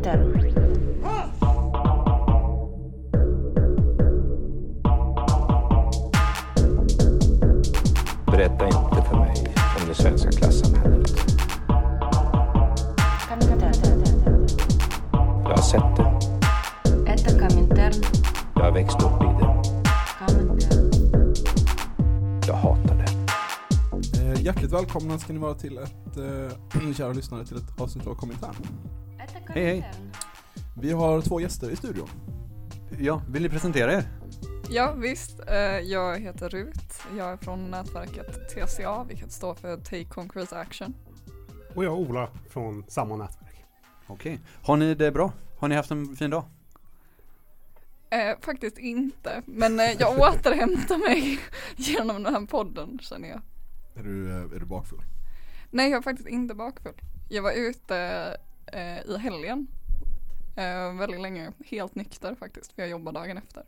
Komintern. Berätta inte för mig om det svenska klassamhället. Jag har sett det. Jag har växt upp i det. Jag hatar det. Eh, hjärtligt välkomna ska ni vara till ett, eh, kära lyssnare, till ett avsnitt av Komintern. Hej, hej. Vi har två gäster i studion. Ja, vill ni presentera er? Ja visst, eh, jag heter Rut. Jag är från nätverket TCA, vilket står för Take Concrete Action. Och jag Ola från samma nätverk. Okej. Har ni det bra? Har ni haft en fin dag? Eh, faktiskt inte, men eh, jag återhämtar mig genom den här podden känner jag. Är du, eh, är du bakfull? Nej, jag är faktiskt inte bakfull. Jag var ute eh, i helgen eh, väldigt länge, helt nykter faktiskt, för jag jobbar dagen efter.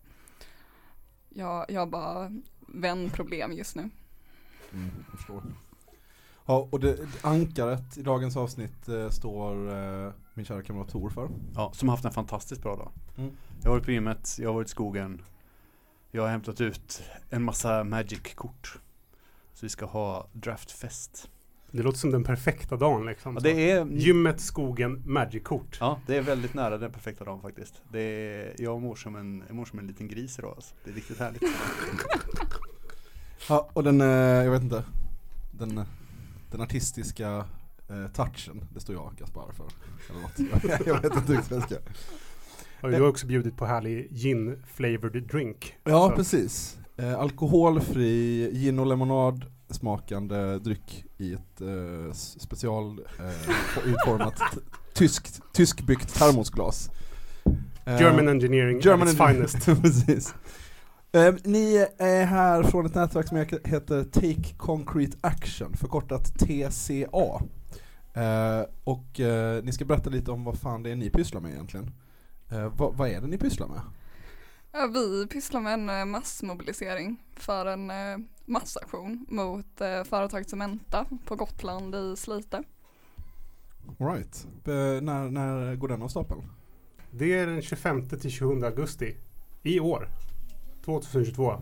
Jag, jag har bara vänproblem just nu. Mm. Ja, och det, ankaret i dagens avsnitt eh, står eh, min kära kamrat Tor för. Ja, som har haft en fantastiskt bra dag. Mm. Jag har varit på gymmet, jag har varit i skogen. Jag har hämtat ut en massa Magic-kort. Så vi ska ha draftfest. Det låter som den perfekta dagen liksom. Ja, det är, Gymmet, skogen, Magic-kort. ja, det är väldigt nära den perfekta dagen faktiskt. Det är, jag mår som en, jag mår som en liten gris idag alltså. Det är riktigt härligt. Ja, och den, eh, jag vet inte, den, den artistiska eh, touchen, det står jag Gaspar för. Eller något. jag, vet inte riktigt vad jag ska. Och du har också bjudit på härlig gin-flavored drink. Ja, Så- precis. Eh, alkoholfri gin och lemonad smakande dryck i ett eh, special eh, utformat tyskt, tyskbyggt termosglas. Eh, German engineering German its finest. precis. Eh, ni är här från ett nätverk som heter Take Concrete Action, förkortat TCA. Eh, och eh, ni ska berätta lite om vad fan det är ni pysslar med egentligen. Eh, vad, vad är det ni pysslar med? Ja, vi pysslar med en eh, massmobilisering för en eh, massaktion mot eh, företaget Cementa på Gotland i Slite. All right. Eh, när, när går den av stapeln? Det är den 25 till 27 augusti i år. 2022.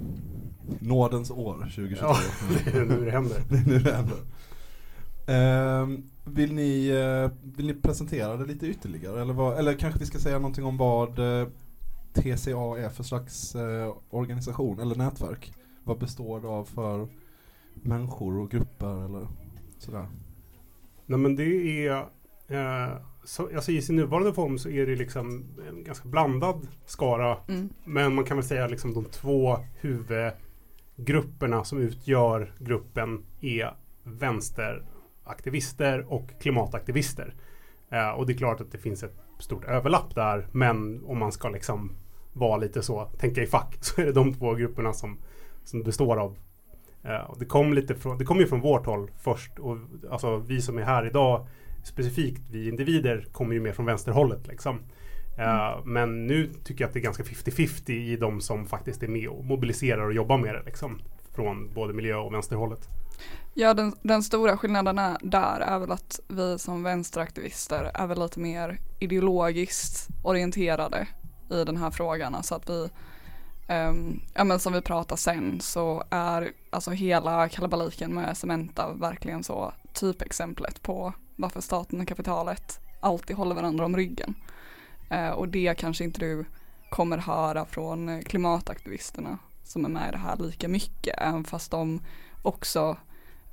Nådens år 2022. Ja, det är nu det händer. det är nu det händer. Ehm, vill, ni, eh, vill ni presentera det lite ytterligare? Eller, vad, eller kanske vi ska säga någonting om vad eh, TCA är för slags eh, organisation eller nätverk? Vad består det av för människor och grupper eller sådär? Nej men det är eh, så, alltså i sin nuvarande form så är det liksom en ganska blandad skara. Mm. Men man kan väl säga liksom de två huvudgrupperna som utgör gruppen är vänsteraktivister och klimataktivister. Eh, och det är klart att det finns ett stort överlapp där. Men om man ska liksom vara lite så, tänka i fack, så är det de två grupperna som, som består av. Eh, det kom lite från, det kom ju från vårt håll först. Och alltså vi som är här idag, specifikt vi individer, kommer ju mer från vänsterhållet liksom. Eh, Men nu tycker jag att det är ganska 50-50 i de som faktiskt är med och mobiliserar och jobbar med det liksom. Från både miljö och vänsterhållet. Ja, den, den stora skillnaden är, där är väl att vi som vänsteraktivister är väl lite mer ideologiskt orienterade i den här frågan. Alltså att vi, um, ja men som vi pratar sen så är alltså hela kalabaliken med Cementa verkligen så typexemplet på varför staten och kapitalet alltid håller varandra om ryggen. Uh, och det kanske inte du kommer höra från klimataktivisterna som är med i det här lika mycket, även fast de också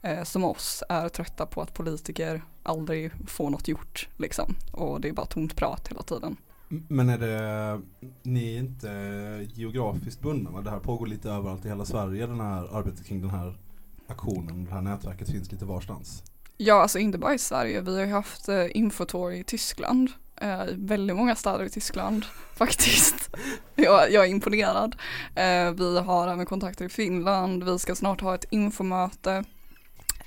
eh, som oss är trötta på att politiker aldrig får något gjort liksom. Och det är bara tomt prat hela tiden. Men är det, ni är inte geografiskt bundna va? Det här pågår lite överallt i hela Sverige, den här arbetet kring den här aktionen, det här nätverket finns lite varstans. Ja, alltså inte bara i Sverige. Vi har ju haft eh, Infotor i Tyskland. Eh, väldigt många städer i Tyskland faktiskt. jag, jag är imponerad. Eh, vi har även kontakter i Finland. Vi ska snart ha ett infomöte.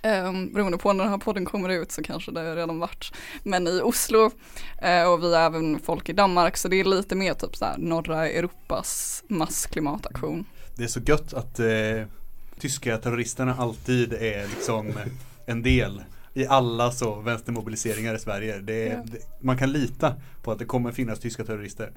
Eh, beroende på när den här podden kommer ut så kanske det redan varit. Men i Oslo eh, och vi har även folk i Danmark så det är lite mer typ så här norra Europas massklimataktion. Det är så gött att eh, tyska terroristerna alltid är liksom en del i alla så vänstermobiliseringar i Sverige. Det är, Ja. det, man kan lita på att det kommer finnas tyska terrorister.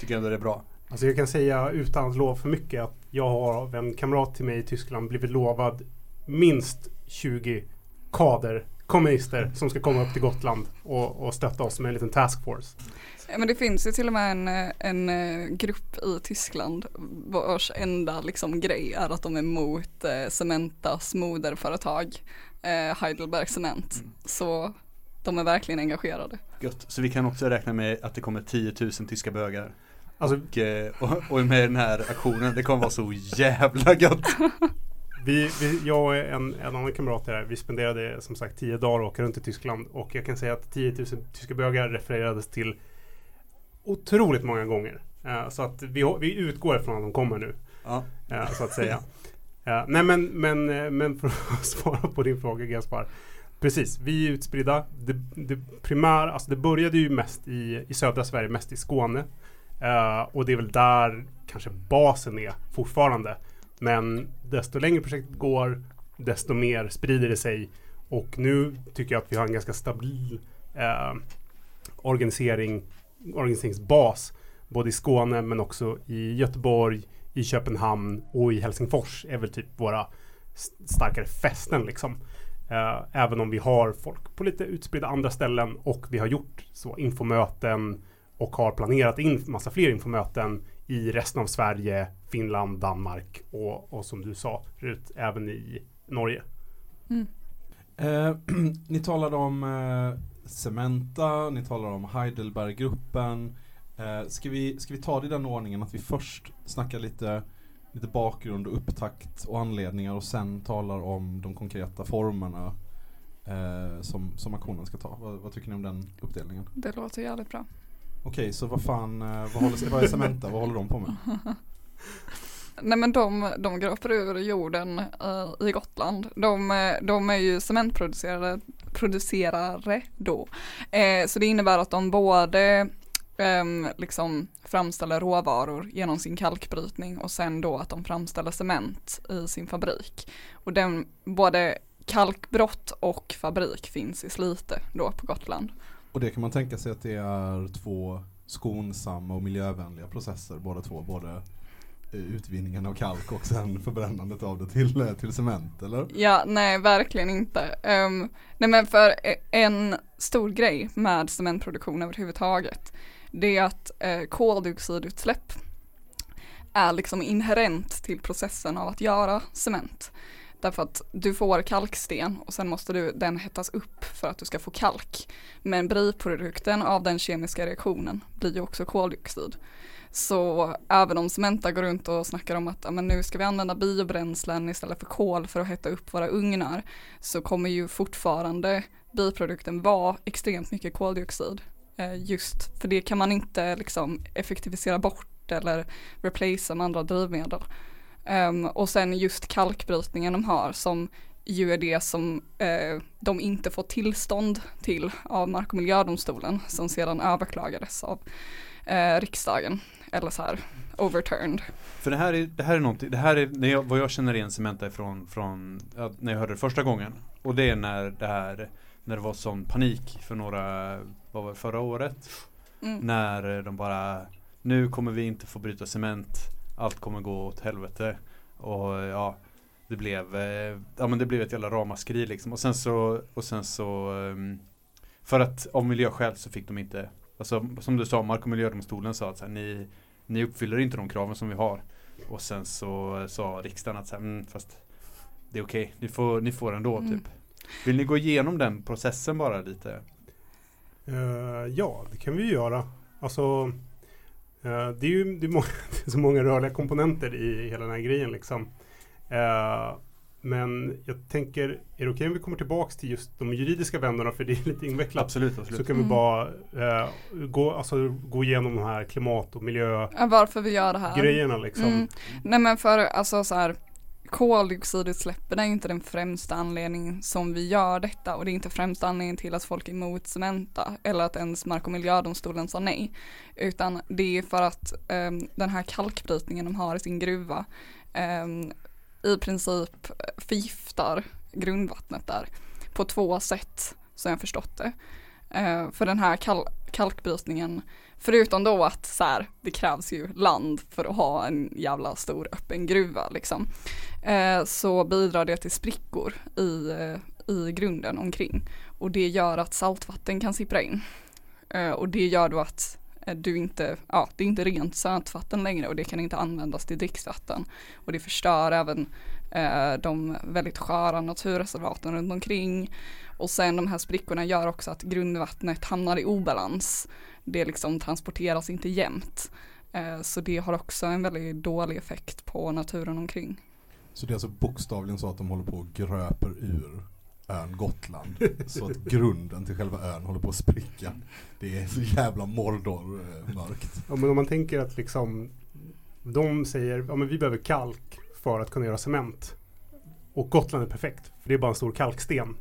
Tycker ändå det är bra. Alltså jag kan säga utan att lova för mycket att jag har av en kamrat till mig i Tyskland blivit lovad minst 20 kader kommunister som ska komma upp till Gotland och, och stötta oss med en liten taskforce. Ja, men det finns ju till och med en, eh, en eh, grupp i Tyskland vars enda liksom grej är att de är emot eh, Cementas moderföretag eh, Heidelberg Cement. Mm. Så de är verkligen engagerade. Gött. Så vi kan också räkna med att det kommer 10 000 tyska bögar. Alltså Och, och, och med den här aktionen, det kommer vara så jävla gött. vi, vi, jag och en, en annan kamrat här, vi spenderade som sagt 10 dagar och åka runt i Tyskland och jag kan säga att 10 000 tyska bögar refererades till otroligt många gånger. Eh, så att vi, vi utgår ifrån att de kommer nu. Ja. eh, så att säga. Eh, nej men, men, men för att svara på din fråga Gaspar. Precis, vi är utspridda. Det, det primära, alltså det började ju mest i, i södra Sverige, mest i Skåne. Och det är väl där kanske basen är fortfarande. Men desto längre projektet går, desto mer sprider det sig. Och nu tycker jag att vi har en ganska stabil eh, organisering, organiseringsbas. Både i Skåne men också i Göteborg, i Köpenhamn och i Helsingfors är väl typ våra starkare fästen liksom. Eh, även om vi har folk på lite utspridda andra ställen och vi har gjort så infomöten och har planerat in massa fler infomöten i resten av Sverige, Finland, Danmark och, och som du sa Rut, även i Norge. Eh, ni talade om eh, Cementa, ni talade om Heidelberggruppen. Eh, ska, vi, ska vi ta det i den ordningen att vi först snackar lite, lite bakgrund och upptakt och anledningar och sen talar om de konkreta formerna eh, som, som aktionen ska ta. Vad, vad tycker ni om den uppdelningen? Det låter jävligt bra. Okej, så vad fan, eh, vad, håller, vad är Cementa? vad håller de på med? Nej men de, de gröper ur jorden uh, i Gotland. De, eh, de är ju cementproducerare producerare då. Eh, så det innebär att de både um, liksom framställer råvaror genom sin kalkbrytning och sen då att de framställer cement i sin fabrik. Och den, både kalkbrott och fabrik finns i Slite då på Gotland. Och det kan man tänka sig att det är två skonsamma och miljövänliga processer båda två. Både Eh, utvinningen av kalk och sen förbrännandet av det till, eh, till cement eller? Ja, nej verkligen inte. Um, nej men för eh, en stor grej med cementproduktion överhuvudtaget, det är att uh, koldioxidutsläpp är liksom inherent till processen av att göra cement. Därför att du får kalksten och sen måste du, den hettas upp för att du ska få kalk. Men biprodukten av den kemiska reaktionen blir ju också koldioxid. Så även om Cementa går runt och snackar om att men nu ska vi använda biobränslen istället för kol för att hetta upp våra ugnar så kommer ju fortfarande biprodukten vara extremt mycket koldioxid. Eh, just för det kan man inte liksom effektivisera bort eller replacea med andra drivmedel. Ehm, och sen just kalkbrytningen de har som ju är det som eh, de inte får tillstånd till av Mark och miljödomstolen som sedan överklagades av eh, riksdagen. Eller så här overturned. För det här är, det här är någonting, det här är när jag, vad jag känner igen Cementa ifrån från, när jag hörde det första gången. Och det är när det här, när det var sån panik för några, vad var det, förra året? Mm. När de bara, nu kommer vi inte få bryta cement, allt kommer gå åt helvete. Och ja, det blev, eh, ja men det blev ett jävla ramaskri liksom. Och sen så, och sen så, ehm, för att av miljöskäl så fick de inte, alltså som du sa, Mark och miljödomstolen sa att så här, ni, ni uppfyller inte de kraven som vi har. Och sen så sa riksdagen att så här, mm, fast det är okej, ni, får, ni får ändå Mm. typ. Vill ni gå igenom den processen bara lite? Eh, ja, det kan vi ju göra. Alltså, eh, det är ju det är, må- det är så många rörliga komponenter i hela den här grejen liksom. Eh, men jag tänker, är det okej om vi kommer tillbaks till just de juridiska vändorna för det är lite invecklat. Absolut, Så absolut. kan vi Mm. bara eh, gå, alltså, gå igenom de här klimat och Ja, Varför vi gör det här. liksom. Mm. Nej men för alltså så här koldioxidutsläppen är inte den främsta anledningen som vi gör detta och det är inte främsta anledningen till att folk är emot Cementa eller att ens Mark och miljödomstolen sa nej. Utan det är för att ehm, den här kalkbrytningen de har i sin gruva ehm, i princip förgiftar grundvattnet där. på två sätt som jag förstått det. Eh, för den här kal- kalkbrytningen, förutom då att så här, det krävs ju land för att ha en jävla stor öppen gruva liksom, eh, så bidrar det till sprickor i, eh, i grunden omkring. Och det gör att saltvatten kan sippra in. Eh, och det gör då att Eh, du inte, ja det är inte rent sötvatten längre och det kan inte användas till dricksvatten. Och det förstör även eh, de väldigt sköra naturreservaten runt omkring. Och sen de här sprickorna gör också att grundvattnet hamnar i obalans. Det liksom transporteras inte jämnt. Eh, så det har också en väldigt dålig effekt på naturen omkring. Så det är alltså bokstavligen så att de håller på och gröper ur ön Gotland. så att grunden till själva ön håller på att spricka. Det är så jävla Mordor eh. Ja, men om man tänker att liksom de säger ja, men vi behöver kalk för att kunna göra cement. Och Gotland är perfekt, för det är bara en stor kalksten. Om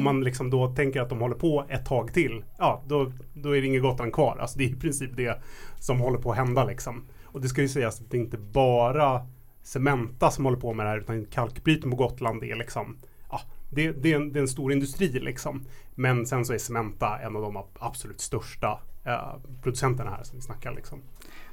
Mm. man liksom då tänker att de håller på ett tag till, ja då, då är det inget Gotland kvar. Alltså det är i princip det som håller på att hända liksom. Och det ska ju sägas att det är inte bara Cementa som håller på med det här utan kalkbrytning på Gotland är liksom det, det, är en, det är en stor industri liksom. Men sen så är Cementa en av de absolut största eh, producenterna här som vi snackar liksom.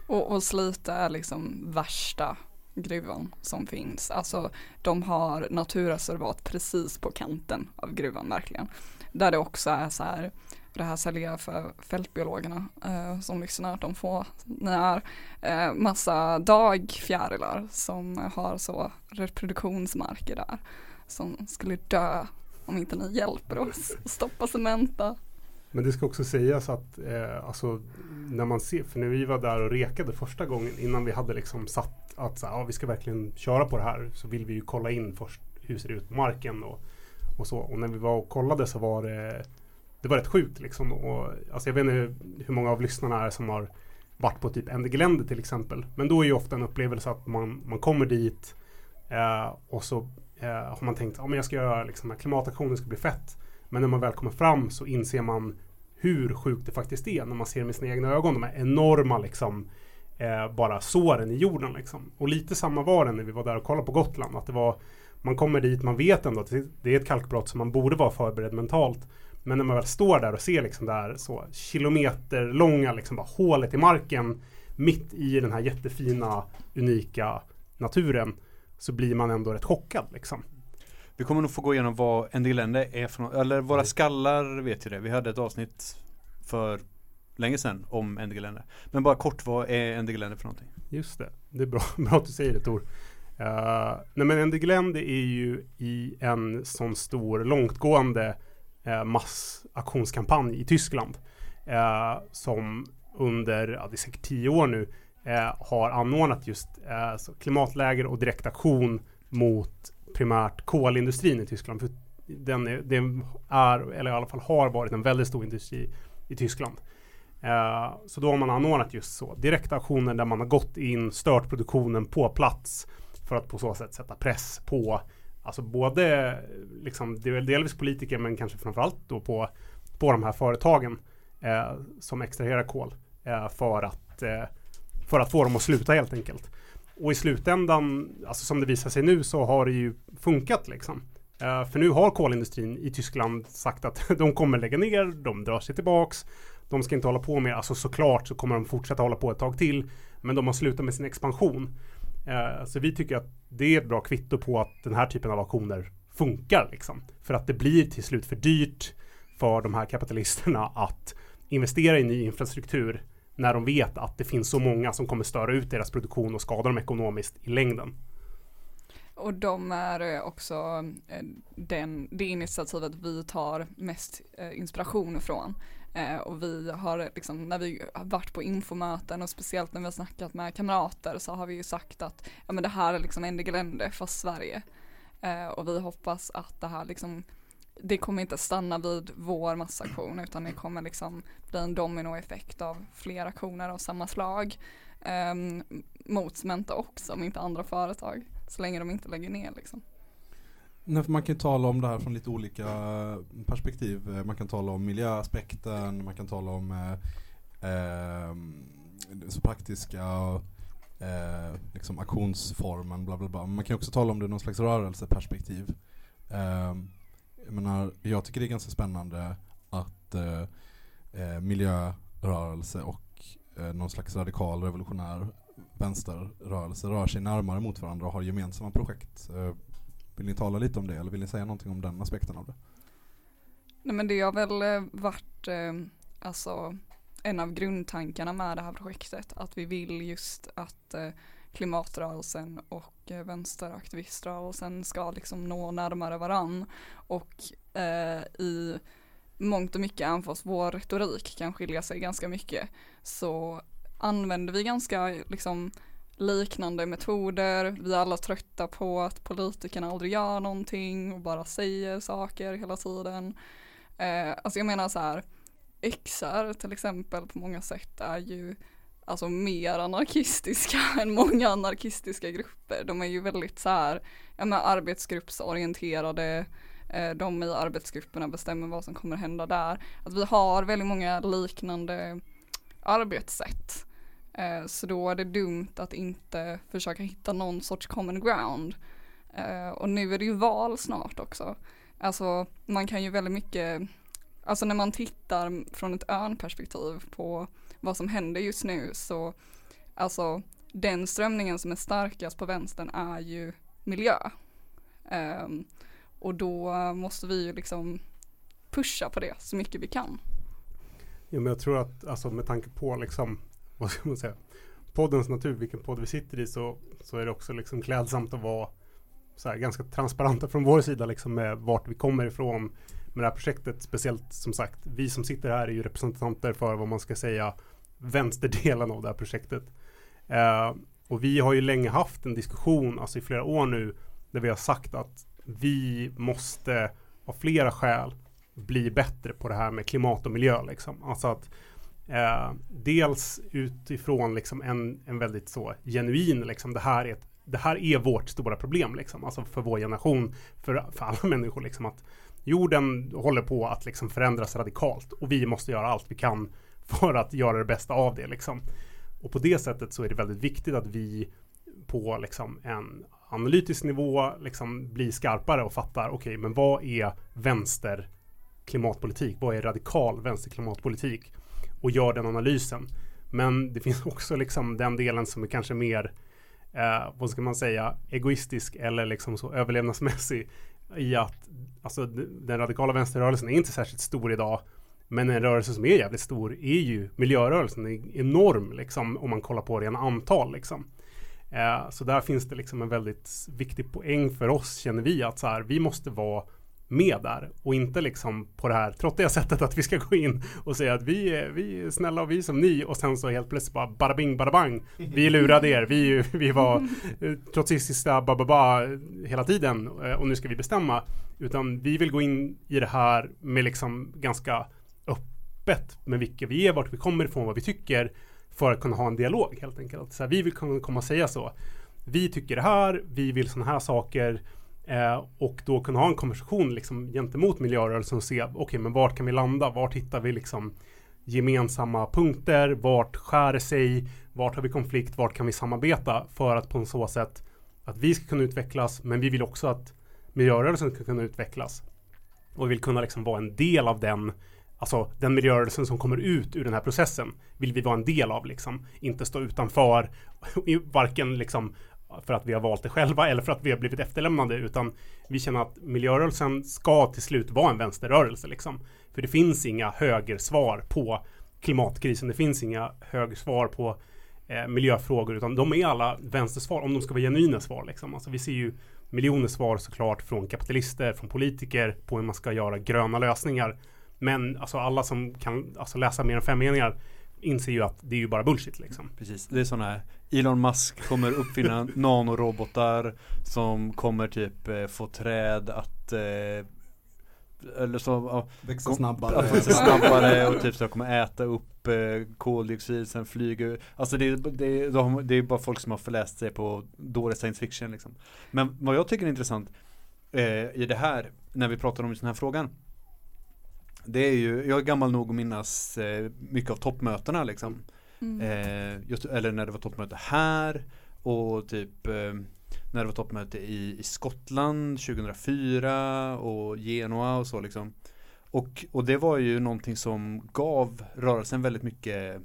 Och, och Slite är liksom värsta gruvan som finns. Alltså de har naturreservat precis på kanten av gruvan verkligen. Där det också är så här, det här säljer jag för fältbiologerna eh, som lyssnar, de får, när, eh, massa dagfjärilar som har så reproduktionsmarker där som skulle dö om inte ni hjälper oss att stoppa Cementa. Men det ska också sägas att eh, alltså, när man ser, för när vi var där och rekade första gången innan vi hade liksom satt att så, ja, vi ska verkligen köra på det här så vill vi ju kolla in först hur ser det ut på marken och, och så. Och när vi var och kollade så var det det var rätt sjukt liksom. Och, alltså jag vet inte hur många av lyssnarna är som har varit på typ Endegelände till exempel. Men då är ju ofta en upplevelse att man, man kommer dit eh, och så eh, har man tänkt att ja, jag ska göra liksom, klimataktionen, ska bli fett. Men när man väl kommer fram så inser man hur sjukt det faktiskt är när man ser med sina egna ögon. De här enorma liksom eh, bara såren i jorden liksom. Och lite samma var det när vi var där och kollade på Gotland. Att det var, man kommer dit, man vet ändå att det- det är ett kalkbrott som man borde vara förberedd mentalt. Men när man väl står där och ser liksom där så kilometerlånga liksom bara hålet i marken mitt i den här jättefina unika naturen så blir man ändå rätt chockad liksom. Vi kommer nog få gå igenom vad en del länder är för något, eller Mm. våra skallar vet ju det. Vi hade ett avsnitt för länge sedan om NDG-länder. Men bara kort, vad är NDG-länder för någonting? Just det, det är bra, bra att du säger det Tor. Uh, nej men Endeglän det är ju i en sån stor långtgående uh, massaktionskampanj i Tyskland. eh, som under, ja, det är säkert tio år nu, eh, har anordnat just eh, klimatläger och direktaktion mot primärt kolindustrin i Tyskland. För den är, den är, eller i alla fall har varit en väldigt stor industri i Tyskland. Eh, så då har man anordnat just så direktaktioner där man har gått in, stört produktionen på plats för att på så sätt sätta press på Alltså både liksom, delvis politiker men kanske framförallt då på, på de här företagen eh, som extraherar kol eh, för, att, eh, för att få dem att sluta helt enkelt. Och i slutändan, alltså som det visar sig nu så har det ju funkat liksom. Eh, för nu har kolindustrin i Tyskland sagt att de kommer lägga ner, de drar sig tillbaks. De ska inte hålla på med, alltså såklart så kommer de fortsätta hålla på ett tag till. Men de har slutat med sin expansion. Eh, så vi tycker att det är ett bra kvitto på att den här typen av auktioner funkar liksom. För att det blir till slut för dyrt för de här kapitalisterna att investera i ny infrastruktur när de vet att det finns så många som kommer störa ut deras produktion och skada dem ekonomiskt i längden. Och de är eh, också eh, den, det initiativet vi tar mest eh, inspiration ifrån. Och vi har liksom, när vi har varit på infomöten och speciellt när vi har snackat med kamrater så har vi ju sagt att ja, men det här är liksom Endegelände för Sverige. Och vi hoppas att det här liksom det kommer inte stanna vid vår massaktion utan det kommer liksom bli en dominoeffekt av flera aktioner av samma slag. um, mot Cementa också, om inte andra företag. Så länge de inte lägger ner liksom. Nej, för man kan ju tala om det här från lite olika eh, perspektiv. Eh, man kan tala om miljöaspekten, man kan tala om eh, eh, så praktiska eh, liksom aktionsformen, bla bla bla. Men Man kan också tala om det ur någon slags rörelseperspektiv. Eh, jag menar, jag tycker det är ganska spännande att eh, eh, miljörörelse och eh, någon slags radikal revolutionär vänsterrörelse rör sig närmare mot varandra och har gemensamma projekt. Eh, vill ni tala lite om det eller vill ni säga någonting om den aspekten av det? Nej men det har väl eh, varit eh, alltså en av grundtankarna med det här projektet att vi vill just att eh, klimatrörelsen och eh, vänsteraktiviströrelsen ska liksom nå närmare varann och eh, i mångt och mycket även fast vår retorik kan skilja sig ganska mycket så använder vi ganska liksom liknande metoder. Vi är alla trötta på att politikerna aldrig gör någonting och bara säger saker hela tiden. Eh, alltså jag menar så här, XR till exempel på många sätt är ju alltså mer anarkistiska än många anarkistiska grupper. De är ju väldigt så här, ja men arbetsgruppsorienterade, eh, de i arbetsgrupperna bestämmer vad som kommer hända där. Att vi har väldigt många liknande arbetssätt. Eh, så då är det dumt att inte försöka hitta någon sorts common ground. Eh, och nu är det ju val snart också. Alltså man kan ju väldigt mycket, alltså när man tittar från ett örnperspektiv på vad som händer just nu så, alltså den strömningen som är starkast på vänstern är ju miljö. Um, och då måste vi ju liksom pusha på det så mycket vi kan. Ja, men jag tror att alltså, med tanke på liksom, vad ska man säga, poddens natur, vilken podd vi sitter i så, så är det också liksom klädsamt att vara så här, ganska transparenta från vår sida liksom med vart vi kommer ifrån med det här projektet. Speciellt som sagt, vi som sitter här är ju representanter för vad man ska säga vänsterdelen av det här projektet. Eh, och vi har ju länge haft en diskussion, alltså i flera år nu, där vi har sagt att vi måste av flera skäl bli bättre på det här med klimat och miljö. Liksom. Alltså att eh, dels utifrån liksom en, en väldigt så genuin, liksom, det, här är ett, det här är vårt stora problem, liksom. alltså för vår generation, för, för alla människor. Liksom, att jorden håller på att liksom förändras radikalt och vi måste göra allt vi kan för att göra det bästa av det. Liksom. Och på det sättet så är det väldigt viktigt att vi på liksom en analytisk nivå liksom blir skarpare och fattar, okej, okay, men vad är vänster klimatpolitik? Vad är radikal vänsterklimatpolitik? Och gör den analysen. Men det finns också liksom den delen som är kanske mer, eh, vad ska man säga, egoistisk eller liksom så överlevnadsmässig i att alltså, den radikala vänsterrörelsen är inte särskilt stor idag. Men en rörelse som är jävligt stor är ju miljörörelsen. Den är enorm liksom om man kollar på ren antal liksom. Eh, så där finns det liksom en väldigt viktig poäng för oss känner vi att så här, vi måste vara med där och inte liksom på det här trottiga sättet att vi ska gå in och säga att vi är, vi är snälla och vi är som ni och sen så helt plötsligt bara bara bing bara bang. Vi lurade er, vi, vi var eh, trotsistiska bababa hela tiden eh, och nu ska vi bestämma. Utan vi vill gå in i det här med liksom ganska öppet med vilka vi är, vart vi kommer ifrån, vad vi tycker för att kunna ha en dialog helt enkelt. Så här, vi vill kunna komma och säga så. Vi tycker det här, vi vill sådana här saker Eh, och då kunna ha en konversation liksom, gentemot miljörörelsen och se, okej, okay, men vart kan vi landa? Vart hittar vi liksom gemensamma punkter? Vart skär det sig? Vart har vi konflikt? Vart kan vi samarbeta? För att på en så sätt att vi ska kunna utvecklas, men vi vill också att miljörörelsen ska kunna utvecklas. Och vi vill kunna liksom vara en del av den Alltså den miljörörelsen som kommer ut ur den här processen vill vi vara en del av liksom. Inte stå utanför, varken liksom för att vi har valt det själva eller för att vi har blivit efterlämnade utan vi känner att miljörörelsen ska till slut vara en vänsterrörelse liksom. För det finns inga högersvar på klimatkrisen. Det finns inga högersvar på eh, miljöfrågor utan de är alla vänstersvar om de ska vara genuina svar liksom. Alltså vi ser ju miljoner svar såklart från kapitalister, från politiker på hur man ska göra gröna lösningar. Men alltså alla som kan alltså, läsa mer än fem meningar inser ju att det är ju bara bullshit liksom. Precis, det är sådana här Elon Musk kommer uppfinna nanorobotar som kommer typ eh, få träd att eh, eller så ja, Växa snabbare. Att växa snabbare och typ så kommer äta upp eh, koldioxid sen flyger Alltså det, det, de, det är bara folk som har förläst sig på dålig science fiction liksom. Men vad jag tycker är intressant eh, i det här när vi pratar om just den här frågan det är ju, jag är gammal nog att minnas eh, mycket av toppmötena liksom. Mm. Eh, just, eller när det var toppmöte här och typ eh, när det var toppmöte i, i Skottland 2004 och Genua och så liksom. Och, och det var ju någonting som gav rörelsen väldigt mycket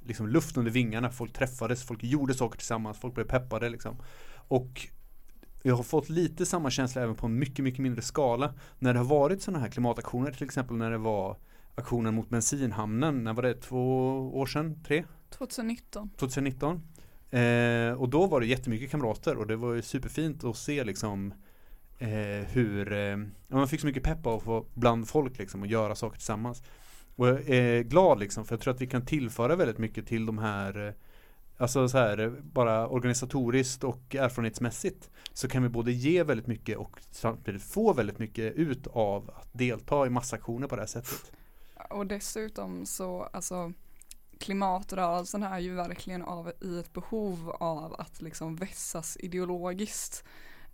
liksom luft under vingarna. Folk träffades, folk gjorde saker tillsammans, folk blev peppade liksom. Och jag har fått lite samma känsla även på en mycket, mycket mindre skala. När det har varit sådana här klimataktioner, till exempel när det var aktionen mot bensinhamnen, när var det? Två år sedan? Tre? 2019. 2019. Eh, och då var det jättemycket kamrater och det var ju superfint att se liksom eh, hur eh, man fick så mycket pepp av att få bland folk liksom och göra saker tillsammans. Och jag är glad liksom för jag tror att vi kan tillföra väldigt mycket till de här eh, Alltså så här, bara organisatoriskt och erfarenhetsmässigt så kan vi både ge väldigt mycket och samtidigt få väldigt mycket ut av att delta i massaktioner på det här sättet. Och dessutom så, alltså klimatrörelsen är ju verkligen av, i ett behov av att liksom vässas ideologiskt.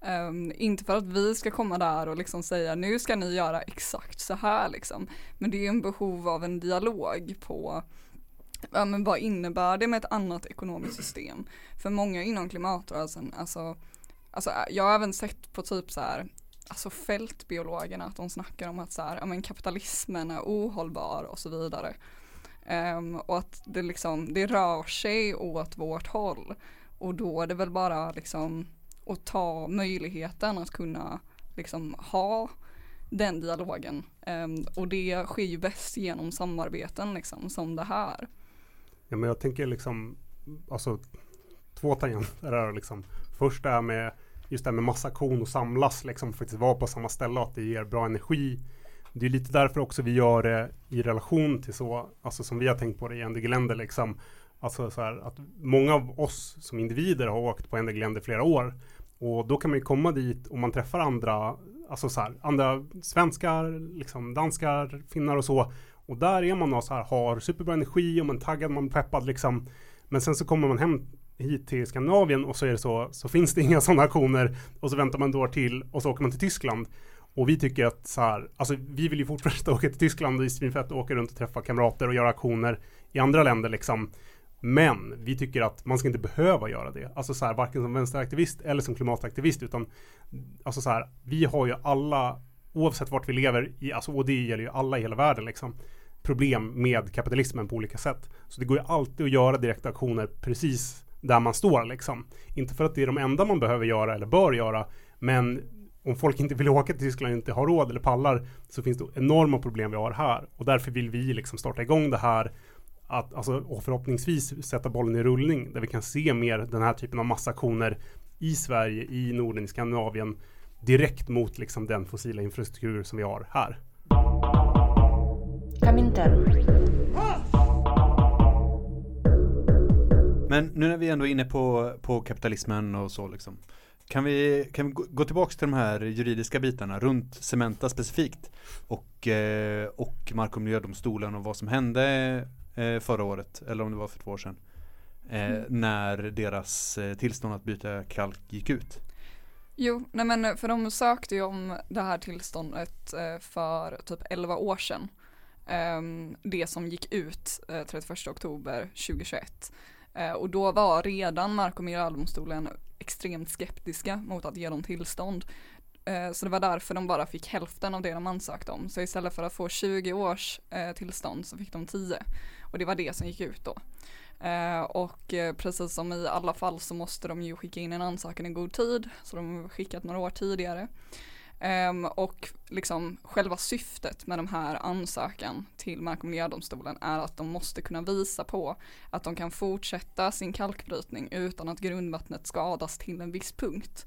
Um, inte för att vi ska komma där och liksom säga nu ska ni göra exakt så här liksom. Men det är en behov av en dialog på ja, men vad innebär det med ett annat ekonomiskt system? För många inom klimatrörelsen, alltså, alltså jag har även sett på typ så här alltså fältbiologerna att de snackar om att så här, ja, men kapitalismen är ohållbar och så vidare. Um, och att det liksom, det rör sig åt vårt håll. Och då är det väl bara liksom att ta möjligheten att kunna liksom ha den dialogen. Um, och det sker ju bäst genom samarbeten liksom som det här. Ja, men jag tänker liksom, alltså två tangenter här liksom. Först det här med just det här med massaktion och samlas liksom faktiskt vara på samma ställe och att det ger bra energi. Det är lite därför också vi gör det i relation till så, alltså som vi har tänkt på det i NDG länder liksom. Alltså så här att många av oss som individer har åkt på NDG länder flera år. Och då kan man ju komma dit och man träffar andra, alltså så här, andra svenskar, liksom danskar, finnar och så. Och där är man och så här, har superbra energi och man är taggad, man är peppad liksom. Men sen så kommer man hem hit till Skandinavien och så är det så, så finns det inga sådana aktioner och så väntar man ett år till och så åker man till Tyskland. Och vi tycker att så här, alltså vi vill ju fortsätta åka till Tyskland och det är svinfett att åka runt och träffa kamrater och göra aktioner i andra länder liksom. Men vi tycker att man ska inte behöva göra det. Alltså så här, varken som vänsteraktivist eller som klimataktivist utan alltså så här, vi har ju alla oavsett vart vi lever i, alltså, och det gäller ju alla i hela världen liksom problem med kapitalismen på olika sätt. Så det går ju alltid att göra direkta aktioner precis där man står liksom. Inte för att det är de enda man behöver göra eller bör göra, men om folk inte vill åka till Tyskland och inte har råd eller pallar så finns det enorma problem vi har här och därför vill vi liksom starta igång det här att, alltså, och förhoppningsvis sätta bollen i rullning där vi kan se mer den här typen av massaktioner i Sverige, i Norden, i Skandinavien direkt mot liksom den fossila infrastruktur som vi har här. Comintern. Men nu när vi ändå är inne på, på kapitalismen och så liksom. Kan vi, kan vi gå- tillbaka till de här juridiska bitarna runt Cementa specifikt och, eh, och Mark och miljödomstolen och vad som hände eh, förra året eller om det var för två år sedan. Eh, när deras tillstånd att byta kalk gick ut. Jo, nej men för de sökte ju om det här tillståndet för typ 11 år sedan. Ehm, det som gick ut eh, 31 oktober 2021. Eh, Och då var redan Mark och miljödomstolen extremt skeptiska mot att ge dem tillstånd. Eh, Så det var därför de bara fick hälften av det de ansökte om. Så istället för att få 20 års eh, tillstånd så fick de 10. Och det var det som gick ut då. Eh, och eh, precis som i alla fall så måste de ju skicka in en ansökan i god tid, så de har skickat några år tidigare. Um, och liksom själva syftet med de här ansökan till Mark och miljödomstolen är att de måste kunna visa på att de kan fortsätta sin kalkbrytning utan att grundvattnet skadas till en viss punkt.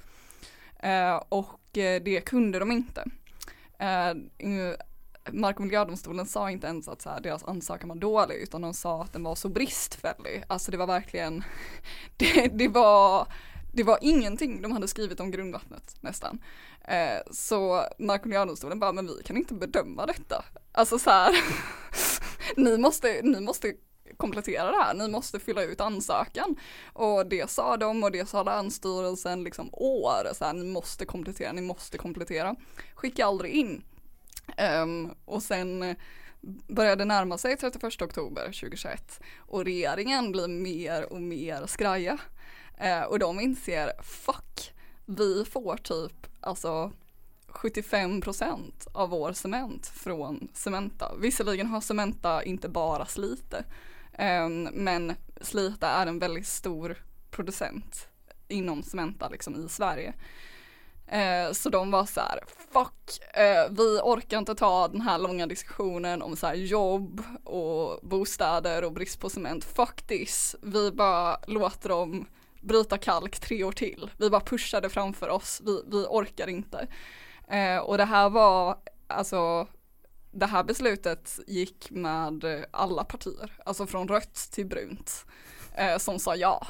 Uh, och eh, det kunde de inte. Uh, Mark och miljödomstolen sa inte ens att så här, deras ansökan var dålig utan de sa att den var så bristfällig. Alltså det var verkligen, det, det var det var ingenting de hade skrivit om grundvattnet nästan. Eh, så Mark och miljödomstolen bara, men vi kan inte bedöma detta. Alltså så här, ni, måste, ni måste komplettera det här, ni måste fylla ut ansökan. Och det sa de och det sa Länsstyrelsen liksom år, så här, ni måste komplettera, ni måste komplettera. Skicka aldrig in. Um, och sen började närma sig 31 oktober 2021 och regeringen blir mer och mer skraja. Eh, och de inser, fuck, vi får typ alltså 75% av vår cement från Cementa. Visserligen har Cementa inte bara Slite, eh, men Slite är en väldigt stor producent inom Cementa liksom i Sverige. Eh, så de var så här, fuck, eh, vi orkar inte ta den här långa diskussionen om så här jobb och bostäder och brist på cement. Fuck this, vi bara låter dem bryta kalk tre år till. Vi bara pushade framför oss, vi, vi orkar inte. Eh, och det här var, alltså, det här beslutet gick med alla partier, alltså från rött till brunt, eh, som sa ja.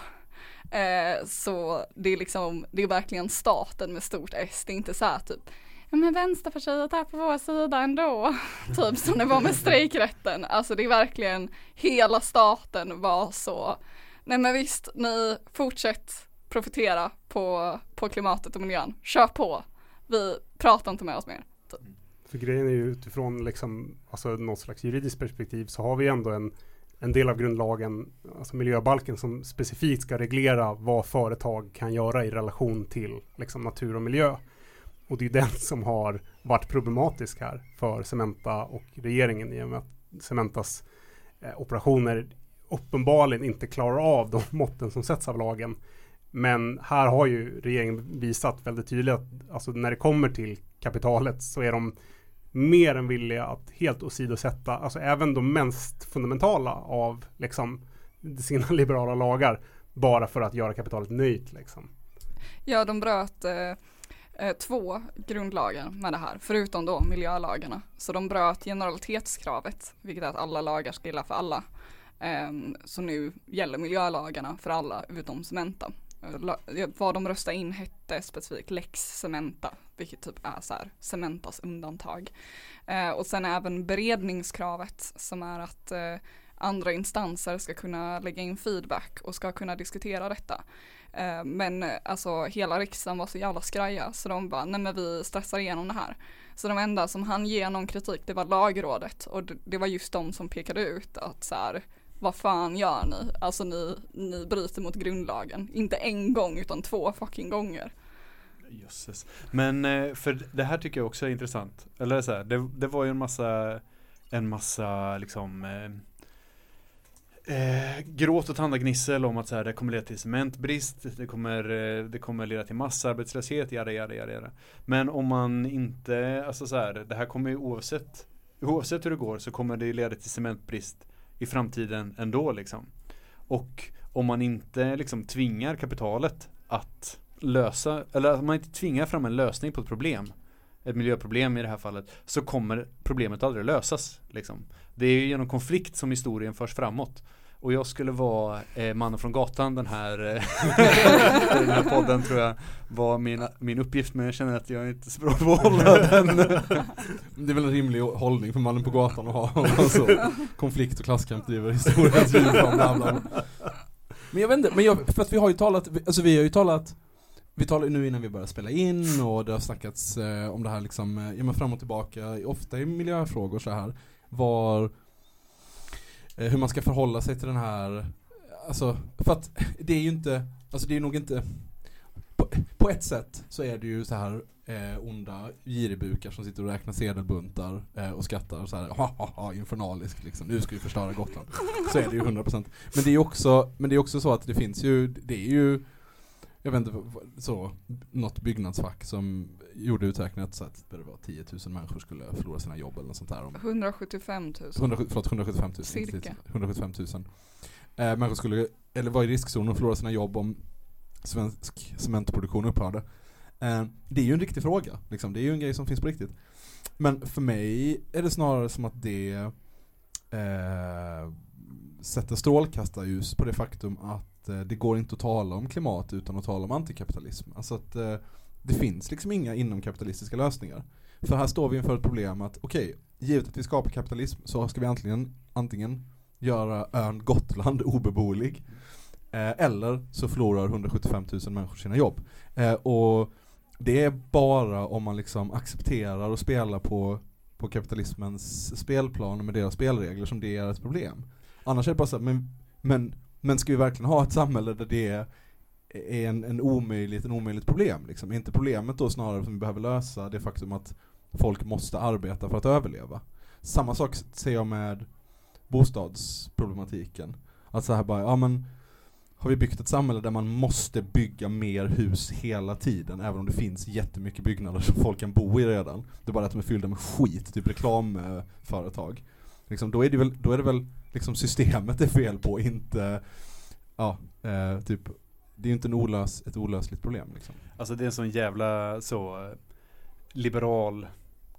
Eh, så det är liksom, det är verkligen staten med stort S, det är inte så här typ Ja men Vänsterpartiet är på vår sida ändå. typ som det var med strejkrätten. Alltså det är verkligen hela staten var så. Nej men visst, ni fortsätt profitera på, på klimatet och miljön. Kör på. Vi pratar inte med oss mer. För grejen är ju utifrån liksom, alltså något slags juridiskt perspektiv så har vi ändå en, en del av grundlagen, alltså miljöbalken som specifikt ska reglera vad företag kan göra i relation till liksom, natur och miljö. Och det är den som har varit problematisk här för Cementa och regeringen i och med att Cementas eh, operationer uppenbarligen inte klarar av de måtten som sätts av lagen. Men här har ju regeringen visat väldigt tydligt att alltså när det kommer till kapitalet så är de mer än villiga att helt åsidosätta, alltså även de mest fundamentala av liksom sina liberala lagar bara för att göra kapitalet nöjt liksom. Ja, de bröt eh, eh, två grundlagar med det här, förutom då miljölagarna. Så de bröt generalitetskravet, vilket är att alla lagar ska gälla för alla. Ehm, så nu gäller miljölagarna för alla utom Cementa. Eh, vad de röstade in hette specifikt Lex Cementa, vilket typ är så här Cementas undantag. Eh, och sen även beredningskravet som är att eh, andra instanser ska kunna lägga in feedback och ska kunna diskutera detta. Ehm, men alltså hela riksdagen var så jävla skraja så de bara, nej men vi stressar igenom det här. Så de enda som hann ge någon kritik det var lagrådet och det, det var just de som pekade ut att så här, vad fan gör ni? Alltså ni, ni bryter mot grundlagen. Inte en gång utan två fucking gånger. Jösses. Men eh, för det här tycker jag också är intressant. Eller så här, det, det var ju en massa, en massa liksom eh, eh gråt och tandagnissel om att så här, det kommer leda till cementbrist, det kommer, eh, det kommer leda till massarbetslöshet, jada, jada, jada, jada. Men om man inte, alltså så här, det här kommer ju oavsett, oavsett hur det går så kommer det leda till cementbrist i framtiden ändå liksom. Och om man inte liksom tvingar kapitalet att lösa, eller om man inte tvingar fram en lösning på ett problem, ett miljöproblem i det här fallet, så kommer problemet aldrig lösas. Liksom. Det är ju genom konflikt som historien förs framåt. Och jag skulle vara eh, mannen från gatan den här, eh, den här podden tror jag var min, min uppgift men jag känner att jag är inte så bra på att hålla den. Det är väl en rimlig hållning för mannen på gatan att ha. Alltså, konflikt och klasskamp driver historiens bla. Men jag vet inte, men jag, för att vi har ju talat, alltså vi har ju talat vi talar ju nu innan vi börjar spela in och det har snackats eh, om det här liksom, eh, ja men fram och tillbaka, ofta i miljöfrågor så här var eh, Eh, hur man ska förhålla sig till den här, alltså för att det är ju inte, alltså det är nog inte på, på ett sätt så är det ju så här eh, onda giribukar som sitter och räknar sedelbuntar eh, och skrattar så här, ha ha ha infernaliskt liksom, nu ska vi förstöra Gotland. Så är det ju 100%. Men det är ju också, men det är också så att det finns ju, det är ju jag vet inte, så, något byggnadsfack som gjorde uträkningen att, så att det var 10 000 människor skulle förlora sina jobb eller något sånt där. Om, 175 000. 100, förlåt, 175 000. Cirka. inte 10 000, 175 000. Eh, människor skulle, eller var i riskzonen och förlora sina jobb om svensk cementproduktion upphörde. Eh, det är ju en riktig fråga, liksom. det är ju en grej som finns på riktigt. Men för mig är det snarare som att det eh, sätter strålkastarljus på det faktum att eh, det går inte att tala om klimat utan att tala om antikapitalism. Alltså att eh, det finns liksom inga inomkapitalistiska lösningar. För här står vi inför ett problem att okej, givet att vi skapar kapitalism så ska vi antingen, antingen göra ön Gotland obeboelig eh, eller så förlorar 175 000 människor sina jobb. Eh, och det är bara om man liksom accepterar och spelar på, på kapitalismens spelplan med deras spelregler som det är ett problem. Annars är det bara så här, men, men, men ska vi verkligen ha ett samhälle där det är en, en omöjligt, en omöjligt problem. Liksom. Är inte problemet då snarare som vi behöver lösa det faktum att folk måste arbeta för att överleva? Samma sak ser jag med bostadsproblematiken. Att så här bara, ja men har vi byggt ett samhälle där man måste bygga mer hus hela tiden, även om det finns jättemycket byggnader som folk kan bo i redan. Det är bara att de är fyllda med skit, typ reklamföretag. Liksom, då är det väl, då är det väl liksom systemet är fel på, inte, ja, eh, typ, det är ju inte en olös, ett olösligt problem liksom. Alltså det är en sån jävla så eh, liberal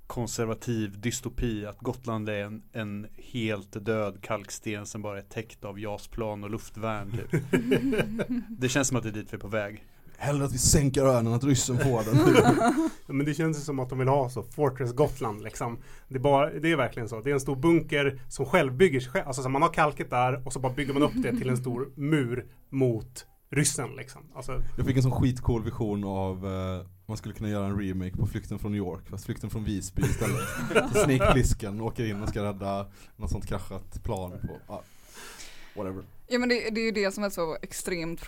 konservativ dystopi att Gotland är en, en helt död kalksten som bara är täckt av jasplan och luftvärn typ. Det känns som att det är dit vi är på väg. Hellre att vi sänker ön än att ryssen får den. Men det känns som att de vill ha så, Fortress Gotland liksom. Det är, bara, det är verkligen så. Det är en stor bunker som själv bygger sig själv. Alltså så man har kalket där och så bara bygger man upp det till en stor mur mot ryssen liksom. Alltså, Jag fick en sån skitcool vision av eh, man skulle kunna göra en remake på Flykten från New York, fast Flykten från Visby istället. Så Snake Plissken åker in och ska rädda något sånt kraschat plan på, ja, whatever. Ja men det, det är ju det som är så extremt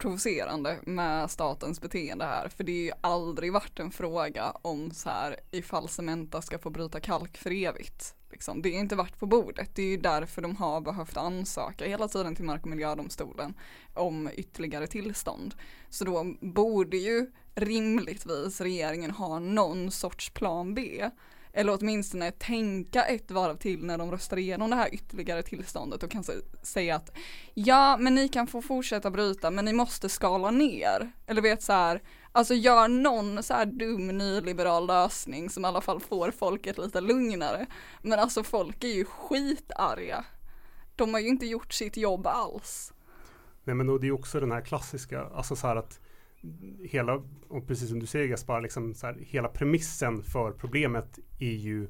provocerande med statens beteende här. För det är ju aldrig varit en fråga om så här ifall Cementa ska få bryta kalk för evigt. Liksom. Det är inte varit på bordet. Det är ju därför de har behövt ansöka hela tiden till Mark och miljödomstolen om ytterligare tillstånd. Så då borde ju rimligtvis regeringen ha någon sorts plan B. Eller åtminstone tänka ett varv till när de röstar igenom det här ytterligare tillståndet och kan säga att ja, men ni kan få fortsätta bryta, men ni måste skala ner. Eller vet så här, alltså gör någon så här dum nyliberal lösning som i alla fall får folket lite lugnare. Men alltså folk är ju skitarga. De har ju inte gjort sitt jobb alls. Nej men då, det är också den här klassiska, alltså så här att hela, och precis som du säger Gaspar, liksom så här, hela premissen för problemet är ju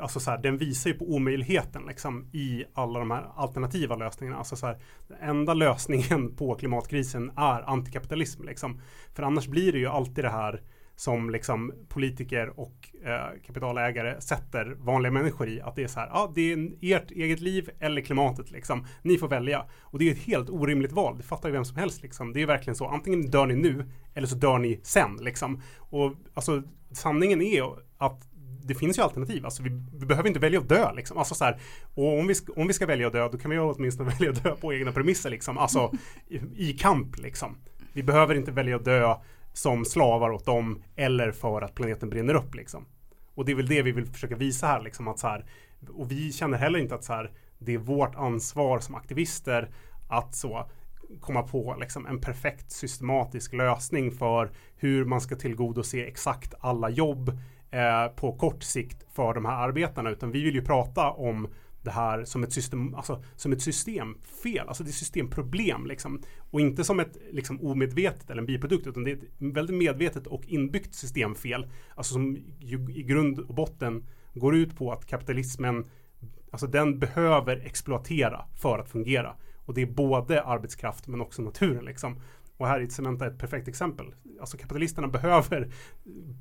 Alltså så här, den visar ju på omöjligheten liksom, i alla de här alternativa lösningarna. Alltså så här, den enda lösningen på klimatkrisen är antikapitalism. Liksom. För annars blir det ju alltid det här som liksom politiker och eh, kapitalägare sätter vanliga människor i. Att det är så här, ja det är ert eget liv eller klimatet liksom. Ni får välja. Och det är ett helt orimligt val. Det fattar ju vem som helst liksom. Det är verkligen så. Antingen dör ni nu eller så dör ni sen liksom. Och alltså sanningen är att det finns ju alternativ. Alltså vi, vi behöver inte välja att dö liksom. Alltså så här, och om vi, ska, om vi ska välja att dö, då kan vi åtminstone välja att dö på egna premisser liksom. Alltså i, i kamp liksom. Vi behöver inte välja att dö som slavar åt dem eller för att planeten brinner upp liksom. Och det är väl det vi vill försöka visa här liksom att så här och vi känner heller inte att så här det är vårt ansvar som aktivister att så komma på liksom en perfekt systematisk lösning för hur man ska tillgodose exakt alla jobb eh, på kort sikt för de här arbetarna utan vi vill ju prata om det här som ett, system, alltså, som ett systemfel, alltså det är systemproblem liksom. Och inte som ett liksom, omedvetet eller en biprodukt utan det är ett väldigt medvetet och inbyggt systemfel. Alltså som ju, i grund och botten går ut på att kapitalismen Alltså den behöver exploatera för att fungera. Och det är både arbetskraft men också naturen liksom. Och här är Cementa ett perfekt exempel. Alltså kapitalisterna behöver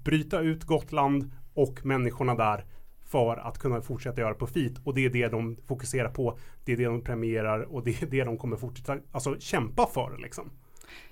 bryta ut Gotland och människorna där för att kunna fortsätta göra profit. Och det är det de fokuserar på. Det är det de premierar och det är det de kommer fortsätta alltså, kämpa för. Liksom.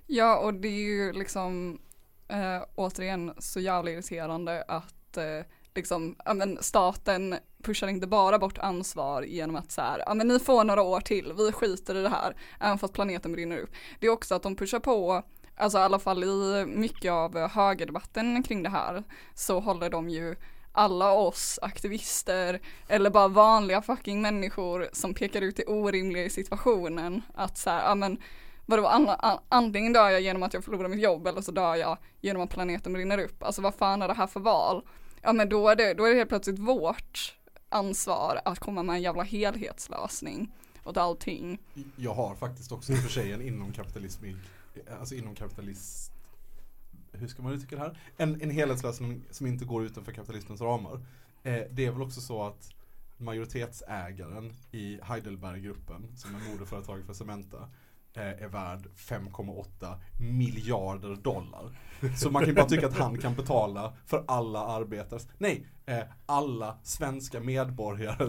Ja, och det är ju liksom eh, återigen så jävla irriterande att eh, liksom, ja men staten pushar inte bara bort ansvar genom att så här, ja men ni får några år till, vi skiter i det här, även fast planeten brinner upp. Det är också att de pushar på, alltså i alla fall i mycket av högerdebatten kring det här, så håller de ju alla oss aktivister eller bara vanliga fucking människor som pekar ut det orimliga i situationen att så här, ja men vadå, an, an, antingen dör jag genom att jag förlorar mitt jobb eller så dör jag genom att planeten brinner upp. Alltså vad fan är det här för val? Ja men då är det, då är det helt plötsligt vårt ansvar att komma med en jävla helhetslösning åt allting. Jag har faktiskt också i och för sig en inom kapitalism, alltså inom kapitalist hur ska man uttrycka det här? En, en helhetslösning som inte går utanför kapitalismens ramar. Eh, det är väl också så att majoritetsägaren i Heidelberggruppen, som är moderföretaget för Cementa, eh, är värd 5,8 miljarder dollar. Så man kan ju bara tycka att han kan betala för alla arbetares, nej, eh, alla svenska medborgare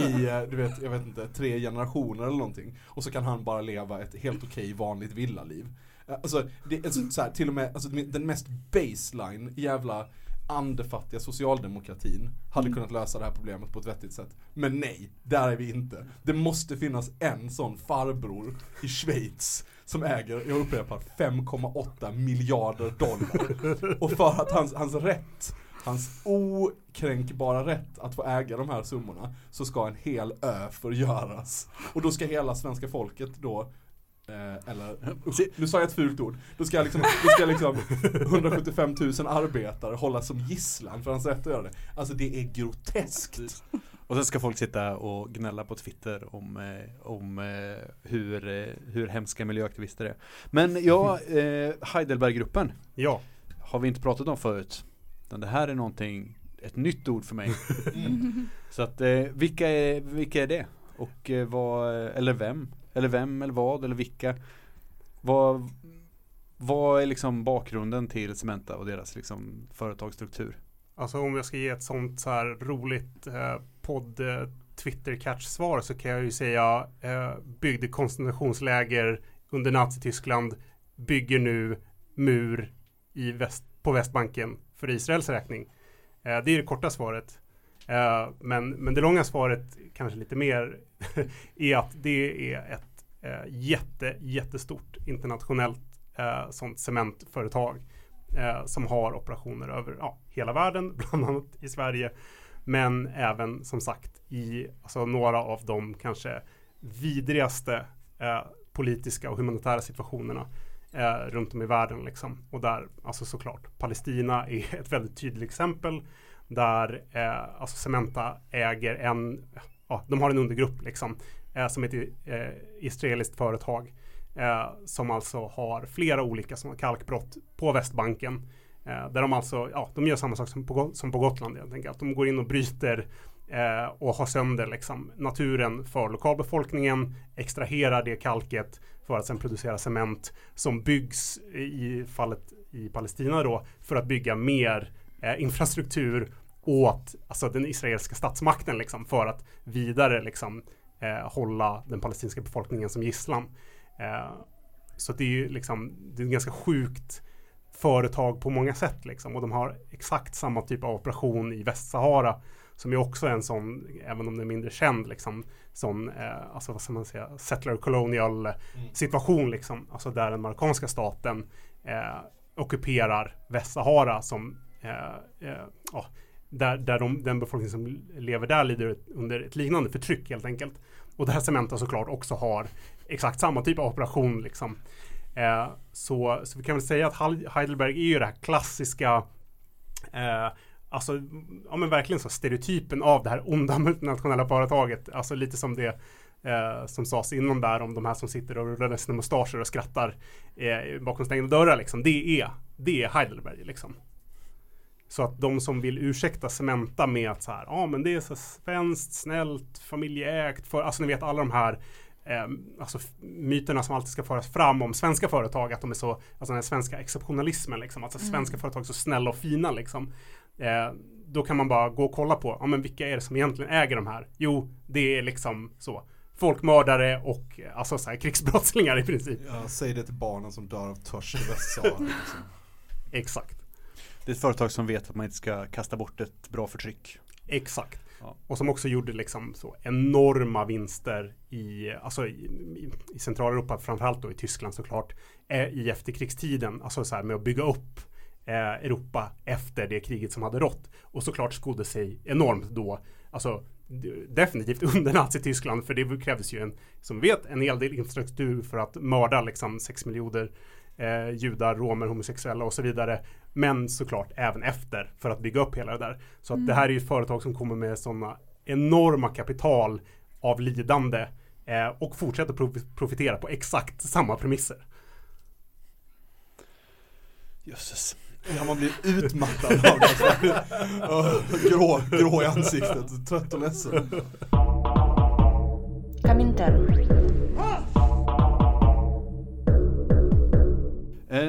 i, eh, du vet, jag vet inte, tre generationer eller någonting. Och så kan han bara leva ett helt okej vanligt villaliv. Eh, Alltså, det är så, här, till och med alltså, den mest baseline jävla andefattiga socialdemokratin hade kunnat lösa det här problemet på ett vettigt sätt. Men nej, där är vi inte. Det måste finnas en sån farbror i Schweiz som äger, jag upprepar, 5,8 miljarder dollar. Och för att hans, hans rätt, hans okränkbara rätt att få äga de här summorna, så ska en hel ö förgöras. Och då ska hela svenska folket då Eh, eller, usch, nu sa jag ett fult ord. Då ska, liksom, då ska liksom 175 000 arbetare hållas som gisslan för hans rätt att göra det. Alltså det är groteskt. Och sen ska folk sitta och gnälla på Twitter om, eh, om eh, hur, eh, hur hemska miljöaktivister är. Men ja, eh, Heidelberggruppen Ja, har vi inte pratat om förut. Utan det här är någonting, ett nytt ord för mig. Så att vilka, är, vilka är det? Och vad, eller vem? Eller vem eller vad eller vilka? Vad, vad är liksom bakgrunden till Cementa och deras liksom företagsstruktur? alltså om jag ska ge ett sånt så här roligt eh, podd eh, Twitter catch svar så kan jag ju säga eh, byggde koncentrationsläger under Nazityskland bygger nu mur i väst, på Västbanken för Israels räkning. Eh, det är det korta svaret. Eh, men, men det långa svaret, kanske lite mer, är att det är ett eh, jätte, jättestort internationellt eh, sånt cementföretag eh, som har operationer över ja, hela världen, bland annat i Sverige. Men även som sagt i alltså, några av de kanske vidrigaste eh, politiska och humanitära situationerna eh, runt om i världen. Liksom. Och där, alltså såklart, Palestina är ett väldigt tydligt exempel där eh, alltså Cementa äger en, ja, de har en undergrupp liksom, eh, som heter eh, israeliskt företag eh, som alltså har flera olika sådana kalkbrott på Västbanken. Eh, där de alltså, ja, de gör samma sak som på, som på Gotland helt enkelt. De går in och bryter eh, och har sönder liksom, naturen för lokalbefolkningen, extraherar det kalket för att sedan producera cement som byggs i fallet i Palestina då för att bygga mer eh, infrastruktur åt alltså, den israeliska statsmakten liksom, för att vidare liksom, eh, hålla den palestinska befolkningen som gisslan. Eh, så det är ju liksom, det är ganska sjukt företag på många sätt liksom. Och de har exakt samma typ av operation i Västsahara som är också en sån, även om den är mindre känd, liksom, sån, eh, alltså vad ska man säga, settler colonial situation liksom. Alltså där den marockanska staten eh, ockuperar Västsahara som eh, eh, ja, där, där de, den befolkning som lever där lider under ett liknande förtryck helt enkelt. Och det här Cementa såklart också har exakt samma typ av operation liksom. Eh, så, så vi kan väl säga att Heidelberg är ju det här klassiska eh, Alltså, ja men verkligen så stereotypen av det här onda multinationella företaget. Alltså lite som det eh, som sades innan där om de här som sitter och rullar sina mustascher och skrattar eh, bakom stängda dörrar liksom. Det är, det är Heidelberg liksom. Så att de som vill ursäkta Cementa med att så här, ja men det är så svenskt, snällt, familjeägt, för, alltså ni vet alla de här eh, alltså myterna som alltid ska föras fram om svenska företag, att de är så, alltså den här svenska exceptionalismen liksom, alltså svenska företag är så snälla och fina liksom. Eh, då kan man bara gå och kolla på, ja men vilka är det som egentligen äger de här? Jo, det är liksom så. Folkmördare och eh, alltså så här, krigsbrottslingar i princip. Ja, säg det till barnen som dör av törst i Västsahara. Liksom. Exakt. Det är ett företag som vet att man inte ska kasta bort ett bra förtryck. Exakt. Ja. Och som också gjorde liksom så enorma vinster i, alltså i, i, i Centraleuropa, framförallt då i Tyskland såklart, eh, i efterkrigstiden, alltså så här med att bygga upp eh, Europa efter det kriget som hade rått. Och såklart skodde sig enormt då, alltså definitivt under Nazityskland, för det krävdes ju en, som vet, en hel del infrastruktur för att mörda liksom 6 miljoner eh, judar, romer, homosexuella och så vidare. Men såklart även efter för att bygga upp hela det där. Så mm. att det här är ju företag som kommer med sådana enorma kapital av lidande eh, och fortsätter profitera på exakt samma premisser. Jösses. Ja, man blir utmattad av det. grå, grå i ansiktet, trött och ledsen. Kaminter.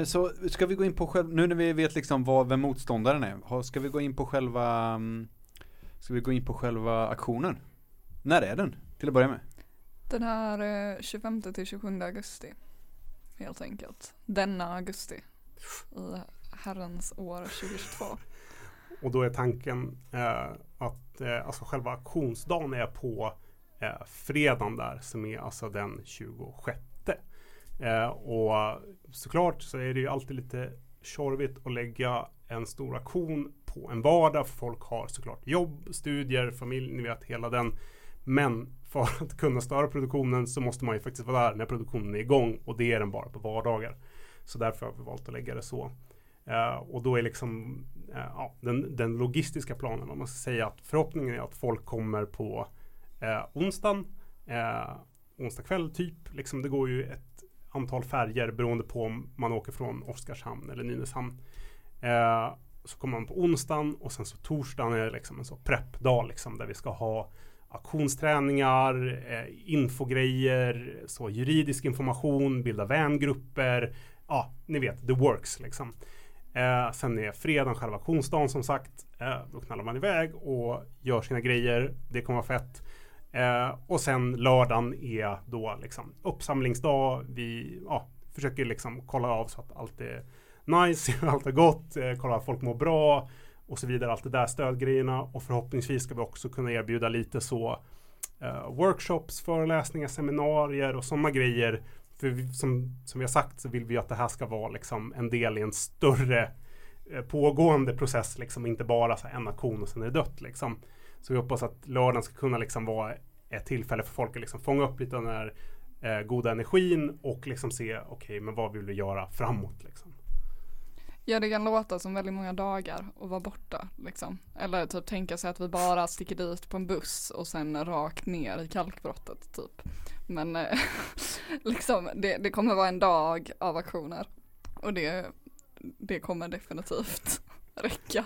Så ska vi gå in på själv, nu när vi vet liksom vad, vem motståndaren är, ska vi gå in på själva, mm, ska vi gå in på själva aktionen? När är den? Till att börja med. Den här eh, 25 till 27 augusti. Helt enkelt. Denna augusti. I herrens år 2022. Och då är tanken eh, att eh, alltså själva auktionsdagen är på eh, fredagen där som är alltså den 26. Eh, och såklart så är det ju alltid lite tjorvigt att lägga en stor auktion på en vardag för folk har såklart jobb, studier, familj, ni vet hela den. Men för att kunna störa produktionen så måste man ju faktiskt vara där när produktionen är igång och det är den bara på vardagar. Så därför har vi valt att lägga det så. Eh, och då är liksom eh, ja, den, den logistiska planen, om man ska säga att förhoppningen är att folk kommer på eh, onsdagen, eh, onsdag kväll typ. Liksom, det går ju ett antal färger beroende på om man åker från Oskarshamn eller Nynäshamn. Eh, så kommer man på onsdagen och sen så torsdagen är det liksom en så preppdag liksom, där vi ska ha auktionsträningar, eh, infogrejer, så juridisk information, bilda vängrupper. Ja, ni vet, the works liksom. Eh, sen är fredagen själva auktionsdagen som sagt. Eh, då knallar man iväg och gör sina grejer. Det kommer vara fett. Eh, och sen lördagen är då liksom uppsamlingsdag. Vi ja, försöker liksom kolla av så att allt är nice, allt är gott, eh, kolla att folk mår bra och så vidare. Allt det där stödgrejerna och förhoppningsvis ska vi också kunna erbjuda lite så eh, workshops, föreläsningar, seminarier och sådana grejer. För vi, som, som vi har sagt så vill vi att det här ska vara liksom en del i en större eh, pågående process, liksom inte bara så här en aktion och sen är det dött liksom. Så vi hoppas att lördagen ska kunna liksom vara ett tillfälle för folk att liksom fånga upp lite av den här eh, goda energin och liksom se, okej, men vad vill vi göra framåt liksom. Ja det kan låta som väldigt många dagar att vara borta liksom. Eller typ tänka sig att vi bara sticker dit på en buss och sen rakt ner i kalkbrottet typ. Men eh, liksom det, det kommer vara en dag av aktioner. Och det, det kommer definitivt räcka.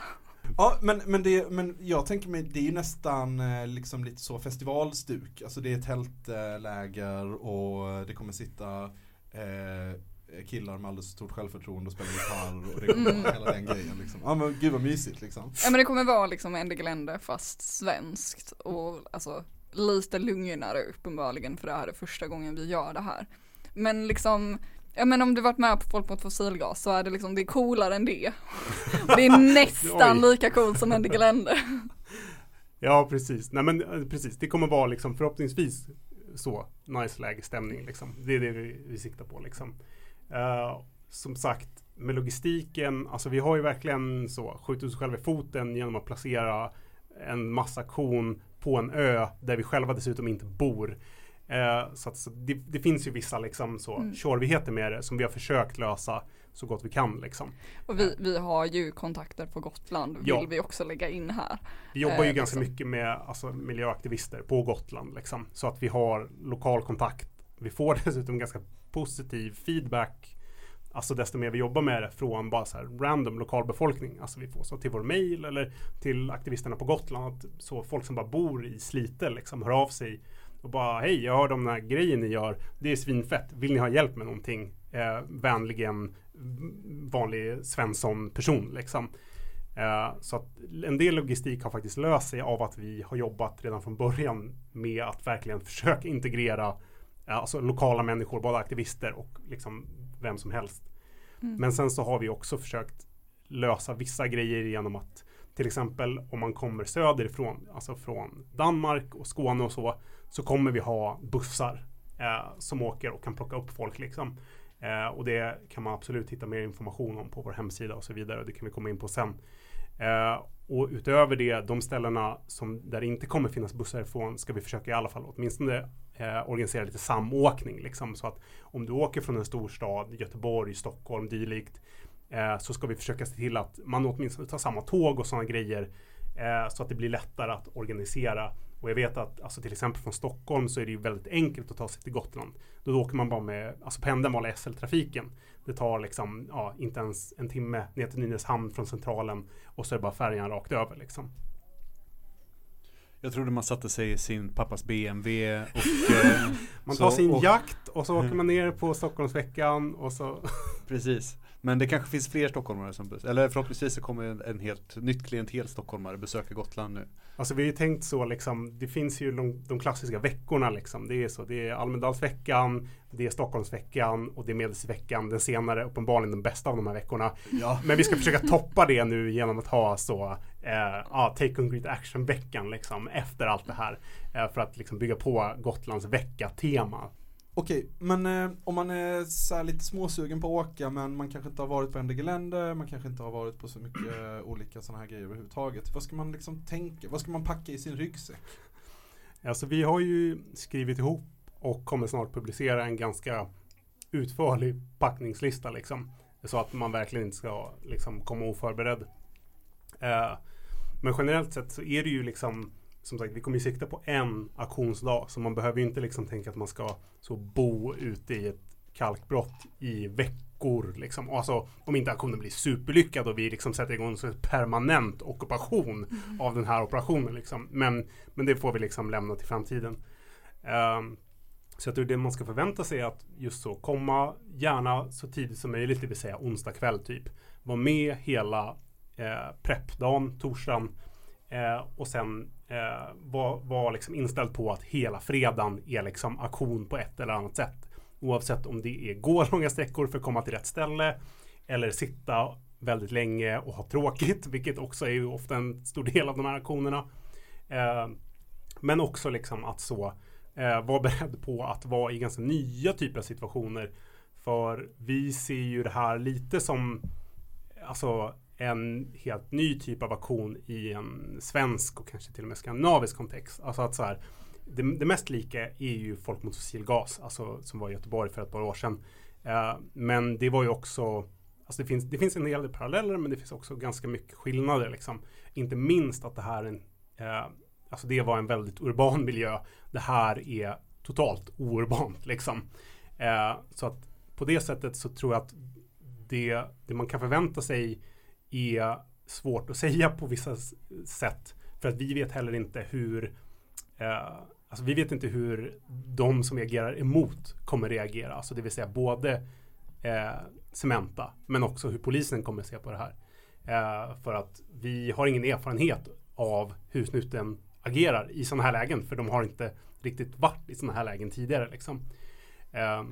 Ja, men, men, det, men jag tänker mig, det är ju nästan eh, liksom lite så festivalstuk. Alltså det är tältläger och det kommer sitta eh, killar med alldeles för stort självförtroende och spela gitarr och det kommer Mm. hela den grejen liksom. Ja men gud vad mysigt liksom. Ja men det kommer vara liksom Ende Gelände fast svenskt och alltså lite lugnare uppenbarligen för det här är första gången vi gör det här. Men liksom, ja men om du varit med på Folk mot fossilgas så är det liksom, det är coolare än det. Det är nästan lika coolt som Ende Gelände. Ja, precis. Nej, men eh, precis. Det kommer vara liksom förhoppningsvis så nice lägesstämning liksom. Det är det vi, vi siktar på liksom. Eh, som sagt, med logistiken, alltså vi har ju verkligen så skjutit oss själva i foten genom att placera en massa kon på en ö där vi själva dessutom inte bor. Eh, så att, så det, det finns ju vissa liksom så Mm. tjorvigheter med det som vi har försökt lösa så gott vi kan liksom. Och vi, vi har ju kontakter på Gotland, vill Ja. vi också lägga in här. Vi jobbar ju Eh, ganska liksom. mycket med alltså, miljöaktivister på Gotland. Liksom, så att vi har lokal kontakt. Vi får dessutom ganska positiv feedback. Alltså desto mer vi jobbar med det från bara så här random lokalbefolkning. Alltså vi får så till vår mail eller till aktivisterna på Gotland. Att så folk som bara bor i Slite liksom hör av sig och bara hej jag hörde om den här grejen ni gör. Det är svinfett. Vill ni ha hjälp med någonting? Eh, vänligen v- vanlig Svensson person liksom. Eh, Så att en del logistik har faktiskt löst sig av att vi har jobbat redan från början med att verkligen försöka integrera eh, alltså lokala människor, både aktivister och liksom vem som helst. Mm. Men sen så har vi också försökt lösa vissa grejer genom att till exempel om man kommer söderifrån, alltså från Danmark och Skåne och så, så kommer vi ha bussar eh, som åker och kan plocka upp folk liksom. Eh, och det kan man absolut hitta mer information om på vår hemsida och så vidare. Det kan vi komma in på sen. Eh, och utöver det, de ställena som där det inte kommer finnas bussar ifrån ska vi försöka i alla fall åtminstone eh, organisera lite samåkning. Liksom, så att om du åker från en storstad, Göteborg, Stockholm, dylikt, eh, så ska vi försöka se till att man åtminstone tar samma tåg och sådana grejer eh, så att det blir lättare att organisera. Och jag vet att alltså till exempel från Stockholm så är det ju väldigt enkelt att ta sig till Gotland. Då åker man bara med, alltså på den vanliga SL-trafiken. Det tar liksom, ja, inte ens en timme ner till Nynäshamn från centralen och så är det bara färjan rakt över liksom. Jag trodde man satte sig i sin pappas BMW och eh, Man så- tar sin och- jakt och så åker man ner på Stockholmsveckan och så Precis. Men det kanske finns fler stockholmare som bes- Eller förhoppningsvis så kommer en, en helt nytt klientel stockholmare besöka Gotland nu. Alltså vi har ju tänkt så liksom, det finns ju de, de klassiska veckorna liksom. Det är så, det är Almedalsveckan, det är Stockholmsveckan och det är Medelsveckan. Den senare uppenbarligen den bästa av de här veckorna. Ja. Men vi ska försöka toppa det nu genom att ha så, eh, ja, Take Concrete Action-veckan liksom efter allt det här. Eh, för att liksom bygga på Gotlands vecka-tema. Okej, men eh, om man är så här lite småsugen på att åka men man kanske inte har varit på Ende Gelände, man kanske inte har varit på så mycket eh, olika sådana här grejer överhuvudtaget. Vad ska man liksom tänka? Vad ska man packa i sin ryggsäck? Alltså vi har ju skrivit ihop och kommer snart publicera en ganska utförlig packningslista liksom. Så att man verkligen inte ska liksom komma oförberedd. Eh, men generellt sett så är det ju liksom som sagt, vi kommer ju sikta på en auktionsdag. Så man behöver ju inte liksom tänka att man ska så bo ute i ett kalkbrott i veckor. Liksom. Och Alltså, om inte auktionen blir superlyckad och vi liksom sätter igång en permanent ockupation av den här operationen. Liksom. Men, men det får vi liksom lämna till framtiden. Ehm, så jag tror det man ska förvänta sig är att just så komma gärna så tidigt som möjligt, det vill säga onsdag kväll typ. Var med hela eh, preppdagen, torsdagen. Eh, och sen eh, var, var liksom inställd på att hela fredagen är liksom aktion på ett eller annat sätt. Oavsett om det är gå långa sträckor för att komma till rätt ställe eller sitta väldigt länge och ha tråkigt, vilket också är ju ofta en stor del av de här aktionerna. Eh, men också liksom att så eh, vara beredd på att vara i ganska nya typer av situationer. För vi ser ju det här lite som alltså en helt ny typ av aktion i en svensk och kanske till och med skandinavisk kontext. Alltså att så här, det, det mest lika är ju Folk mot fossilgas, alltså som var i Göteborg för ett par år sedan. Eh, men det var ju också Alltså det finns, det finns en hel del paralleller men det finns också ganska mycket skillnader. Liksom. Inte minst att det här en, eh, alltså det var en väldigt urban miljö. Det här är totalt ourbant. Liksom. Eh, så att på det sättet så tror jag att det, det man kan förvänta sig är svårt att säga på vissa sätt. För att vi vet heller inte hur eh, Alltså vi vet inte hur de som reagerar emot kommer reagera. Alltså det vill säga både eh, Cementa men också hur polisen kommer se på det här. Eh, för att vi har ingen erfarenhet av hur snuten agerar i sådana här lägen. För de har inte riktigt varit i sådana här lägen tidigare. Liksom. Eh,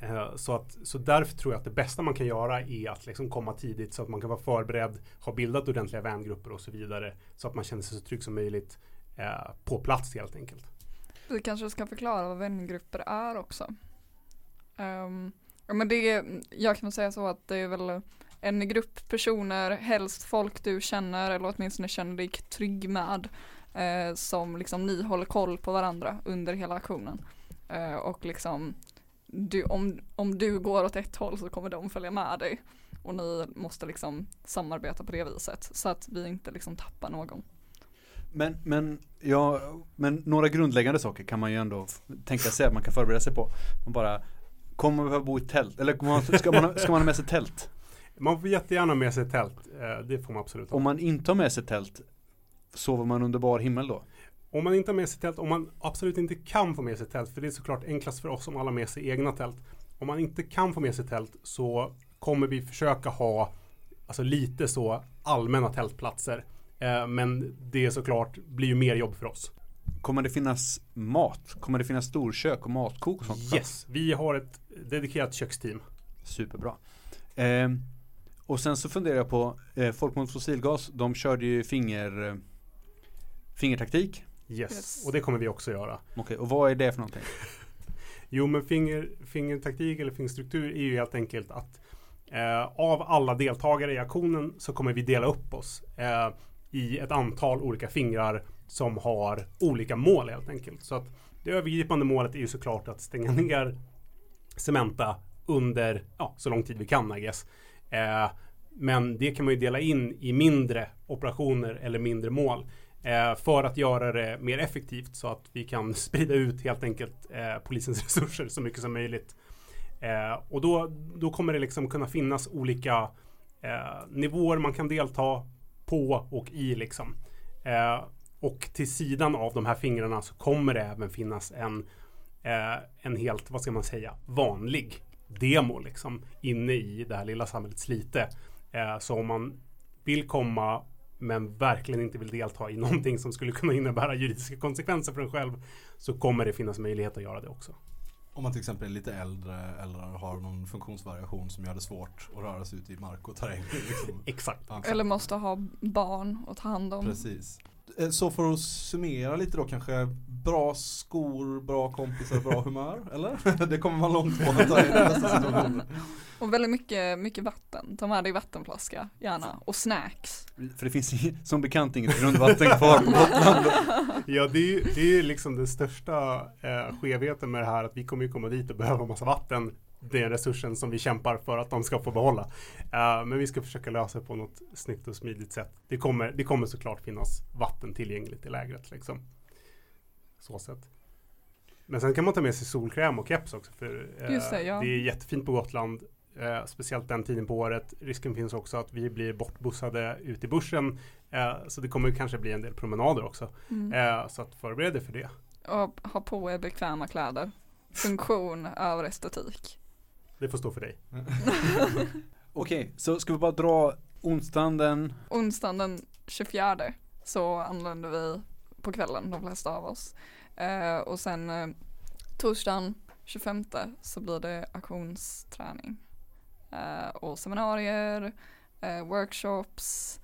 Eh, så, att, så därför tror jag att det bästa man kan göra är att liksom komma tidigt så att man kan vara förberedd, ha bildat ordentliga vängrupper och så vidare. Så att man känner sig så trygg som möjligt eh, på plats helt enkelt. Vi kanske ska förklara vad vängrupper är också. Um, ja, men det är, jag kan säga så att det är väl en grupp personer, helst folk du känner eller åtminstone känner dig trygg med. Eh, som liksom ni håller koll på varandra under hela aktionen. Eh, och liksom du, om, om du går åt ett håll så kommer de följa med dig. Och ni måste liksom samarbeta på det viset så att vi inte liksom tappar någon. Men, men, ja, men några grundläggande saker kan man ju ändå tänka sig att man kan förbereda sig på. Man bara, kommer man behöva bo i tält? Eller ska, man, ha- ska man ha med sig tält? Man får jättegärna ha med sig tält. Eh, det får man absolut ha. Om man inte har med sig tält, sover man under bar himmel då? Om man inte har med sig tält, om man absolut inte kan få med sig tält, för det är såklart enklast för oss om alla har med sig egna tält. Om man inte kan få med sig tält så kommer vi försöka ha alltså lite så allmänna tältplatser. Eh, men det är såklart blir ju mer jobb för oss. Kommer det finnas mat? Kommer det finnas storkök och matkok och sånt? Yes, vi har ett dedikerat köksteam. Superbra. Ehm, och sen så funderar jag på, eh, Folk mot fossilgas, de körde ju finger, eh, fingertaktik. Yes. Yes. och det kommer vi också göra. Okej, och vad är det för någonting? Jo, men finger, fingertaktik eller fingerstruktur är ju helt enkelt att eh, av alla deltagare i aktionen så kommer vi dela upp oss eh, i ett antal olika fingrar som har olika mål helt enkelt. Så att det övergripande målet är ju såklart att stänga ner Cementa under ja, så lång tid vi kan I guess. Eh, men det kan man ju dela in i mindre operationer eller mindre mål. Eh, för att göra det mer effektivt så att vi kan sprida ut helt enkelt eh, polisens resurser så mycket som möjligt. Eh, och då, då kommer det liksom kunna finnas olika nivåer man kan delta på och i liksom. Och till sidan av de här fingrarna så kommer det även finnas en, en helt, vad ska man säga, vanlig demo liksom inne i det här lilla samhället Slite. Så om man vill komma men verkligen inte vill delta i någonting som skulle kunna innebära juridiska konsekvenser för en själv så kommer det finnas möjlighet att göra det också. Om man till exempel är lite äldre eller har någon funktionsvariation som gör det svårt att röra sig ute i mark och terräng. Liksom. Exakt. Eller måste ha barn att ta hand om. Precis. Eh, Så för att summera lite då kanske bra skor, bra kompisar, bra humör, eller? Det kommer man långt på att ta i nästa situation. Och väldigt mycket, mycket vatten. Ta med dig vattenflaska gärna. Och snacks. För det finns som bekant inget grundvatten kvar på Gotland. Ja, det är ju det är liksom den största eh, skevheten med det här att vi kommer ju komma dit och behöva massa vatten. Den resursen som vi kämpar för att de ska få behålla. Eh, men vi ska försöka lösa det på något snyggt och smidigt sätt. Det kommer, det kommer såklart finnas vatten tillgängligt i lägret liksom. Så sätt. Men sen kan man ta med sig solkräm och keps också. För, Just det, ja. det är jättefint på Gotland. Eh, speciellt den tiden på året. Risken finns också att vi blir bortbussade ut i bussen. Så det kommer kanske bli en del promenader också. Mm. Så att förbered dig för det. Och ha på er bekväma kläder. Funktion över estetik. Det får stå för dig. Okej, så ska vi bara dra onsdagen den Onsdagen den 24 så anländer vi på kvällen de flesta av oss. Eh, och sen eh, torsdagen 25 så blir det aktionsträning. Eh, och seminarier, eh, workshops,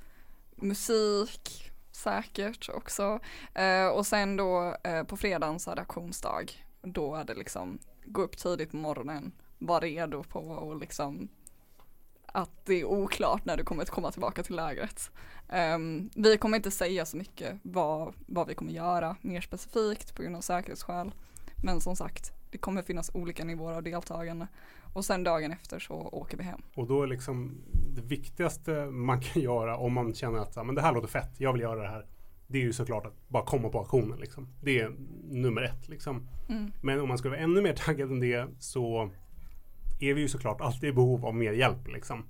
musik säkert också. Eh, och sen då eh, på fredagen så är det aktionsdag. Då är det liksom gå upp tidigt på morgonen, vara redo på och liksom att det är oklart när du kommer att komma tillbaka till lägret. Ehm, vi kommer inte säga så mycket vad, vad vi kommer göra mer specifikt på grund av säkerhetsskäl. Men som sagt, det kommer finnas olika nivåer av deltagande. Och sen dagen efter så åker vi hem. Och då är liksom det viktigaste man kan göra om man känner att men det här låter fett, jag vill göra det här. Det är ju såklart att bara komma på aktionen. Liksom. Det är nummer ett. Liksom. Mm. Men om man ska vara ännu mer taggad än det så är vi ju såklart alltid i behov av mer hjälp. Liksom.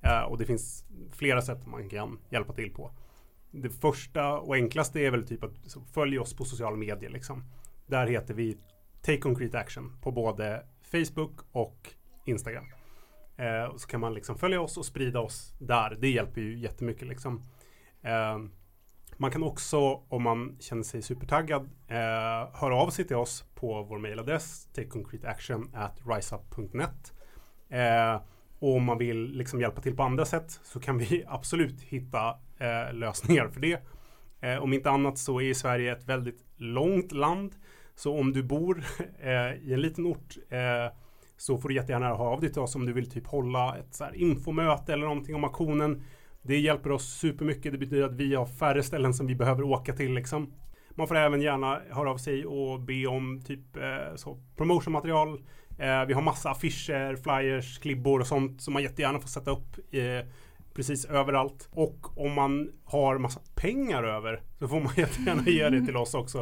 Eh, och det finns flera sätt man kan hjälpa till på. Det första och enklaste är väl typ att följa följ oss på sociala medier. Liksom. Där heter vi Take Concrete Action på både Facebook och Instagram. Eh, och så kan man liksom följa oss och sprida oss där. Det hjälper ju jättemycket. Liksom. Eh, man kan också, om man känner sig supertaggad, eh, höra av sig till oss på vår mejladress. TakeConcreteAction.riseup.net Eh, och om man vill liksom hjälpa till på andra sätt så kan vi absolut hitta eh, lösningar för det. Eh, om inte annat så är Sverige ett väldigt långt land. Så om du bor eh, i en liten ort eh, så får du jättegärna höra av dig till oss om du vill typ hålla ett så här infomöte eller någonting om aktionen. Det hjälper oss supermycket. Det betyder att vi har färre ställen som vi behöver åka till liksom. Man får även gärna höra av sig och be om typ eh, så, promotionmaterial. Eh, vi har massa affischer, flyers, klibbor och sånt som man jättegärna får sätta upp eh, precis överallt. Och om man har massa pengar över så får man jättegärna ge det till oss också.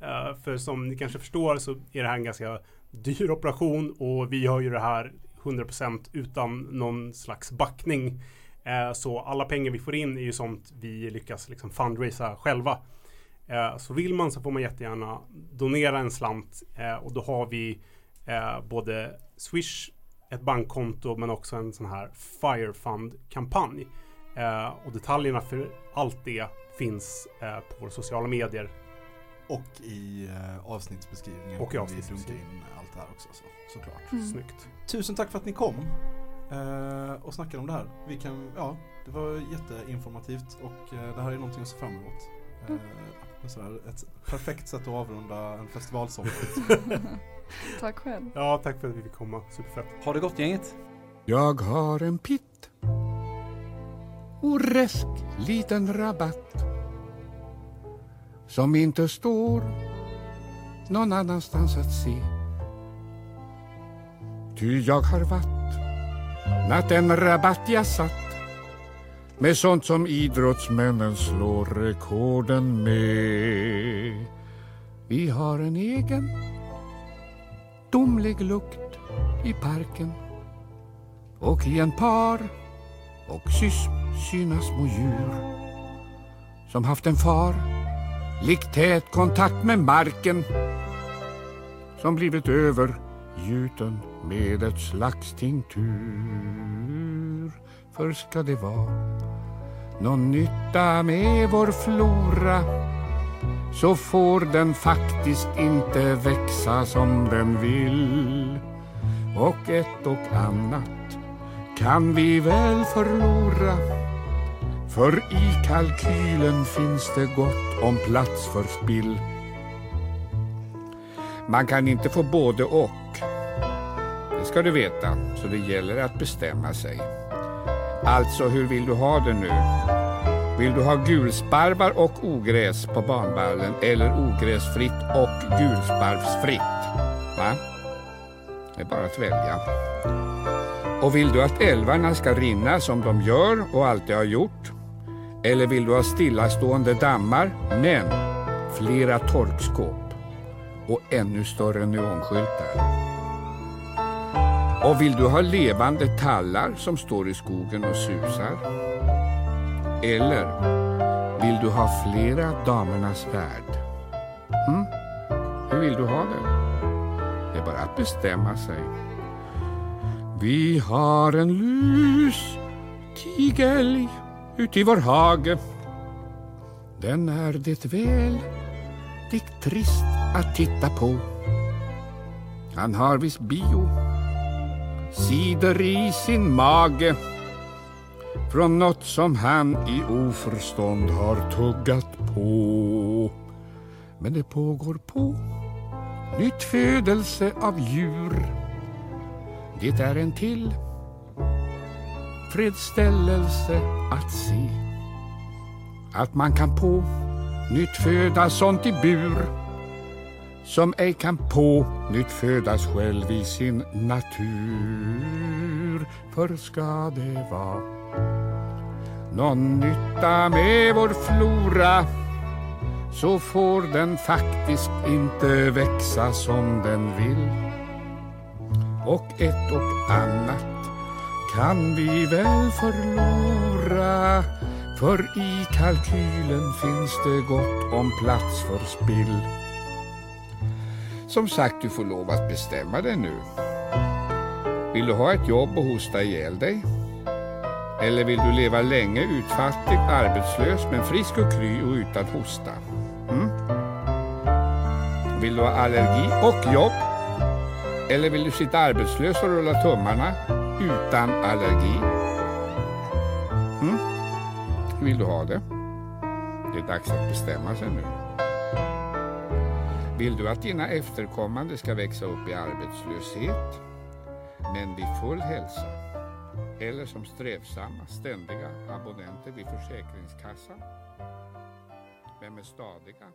Eh, för som ni kanske förstår så är det här en ganska dyr operation och vi har ju det här 100% utan någon slags backning. Eh, så alla pengar vi får in är ju sånt vi lyckas liksom fundraisa själva. Eh, så vill man så får man jättegärna donera en slant eh, och då har vi både Swish, ett bankkonto men också en sån här Firefund-kampanj. Och detaljerna för allt det finns på våra sociala medier. Och i eh, avsnittsbeskrivningen Och i kommer vi avsnittsbeskrivningen. dunka in allt det här också så, såklart. Mm. Snyggt. Tusen tack för att ni kom eh, och snackade om det här. Vi kan, ja, det var jätteinformativt och eh, det här är någonting att se fram emot. Eh, sådär, ett perfekt sätt att avrunda en festivalsommar. Tack själv. Ja, tack för att vi fick komma. Superfett. Ha det gott gänget. Jag har en pitt oresk liten rabatt som inte står någon annanstans att se. Ty jag har varit natten rabatt jag satt med sånt som idrottsmännen slår rekorden med. Vi har en egen domlig lukt i parken och i en par och sysp syna små djur som haft en far lik tät kontakt med marken som blivit övergjuten med ett slags tinktur. För ska det vara någon nytta med vår flora så får den faktiskt inte växa som den vill. Och ett och annat kan vi väl förlora för i kalkylen finns det gott om plats för spill. Man kan inte få både och. Det ska du veta, så det gäller att bestämma sig. Alltså, hur vill du ha det nu? Vill du ha gulsparvar och ogräs på banvallen eller ogräsfritt och gulsparvsfritt? Va? Det är bara att välja. Och vill du att älvarna ska rinna som de gör och alltid har gjort? Eller vill du ha stillastående dammar men flera torkskåp och ännu större neonskyltar? Och vill du ha levande tallar som står i skogen och susar? Eller vill du ha flera damernas värld? Mm? Hur vill du ha det? Det är bara att bestämma sig. Vi har en lus tigelj uti i vår hage. Den är det väl dikt trist att titta på. Han har visst bio cider i sin mage från något som han i oförstånd har tuggat på. Men det pågår på nytt födelse av djur. Det är en till fredställelse att se att man kan på nytt föda sånt i bur som ej kan på nytt födas själv i sin natur. För ska det vara någon nytta med vår flora så får den faktiskt inte växa som den vill. Och ett och annat kan vi väl förlora för i kalkylen finns det gott om plats för spill. Som sagt, du får lov att bestämma dig nu. Vill du ha ett jobb och hosta ihjäl dig? Eller vill du leva länge utfattig, arbetslös men frisk och kry och utan hosta? Mm? Vill du ha allergi och jobb? Eller vill du sitta arbetslös och rulla tummarna utan allergi? Mm? Vill du ha det? Det är dags att bestämma sig nu. Vill du att dina efterkommande ska växa upp i arbetslöshet? Men vid full hälsa eller som strävsamma, ständiga abonnenter vid Försäkringskassan Vem är stadiga?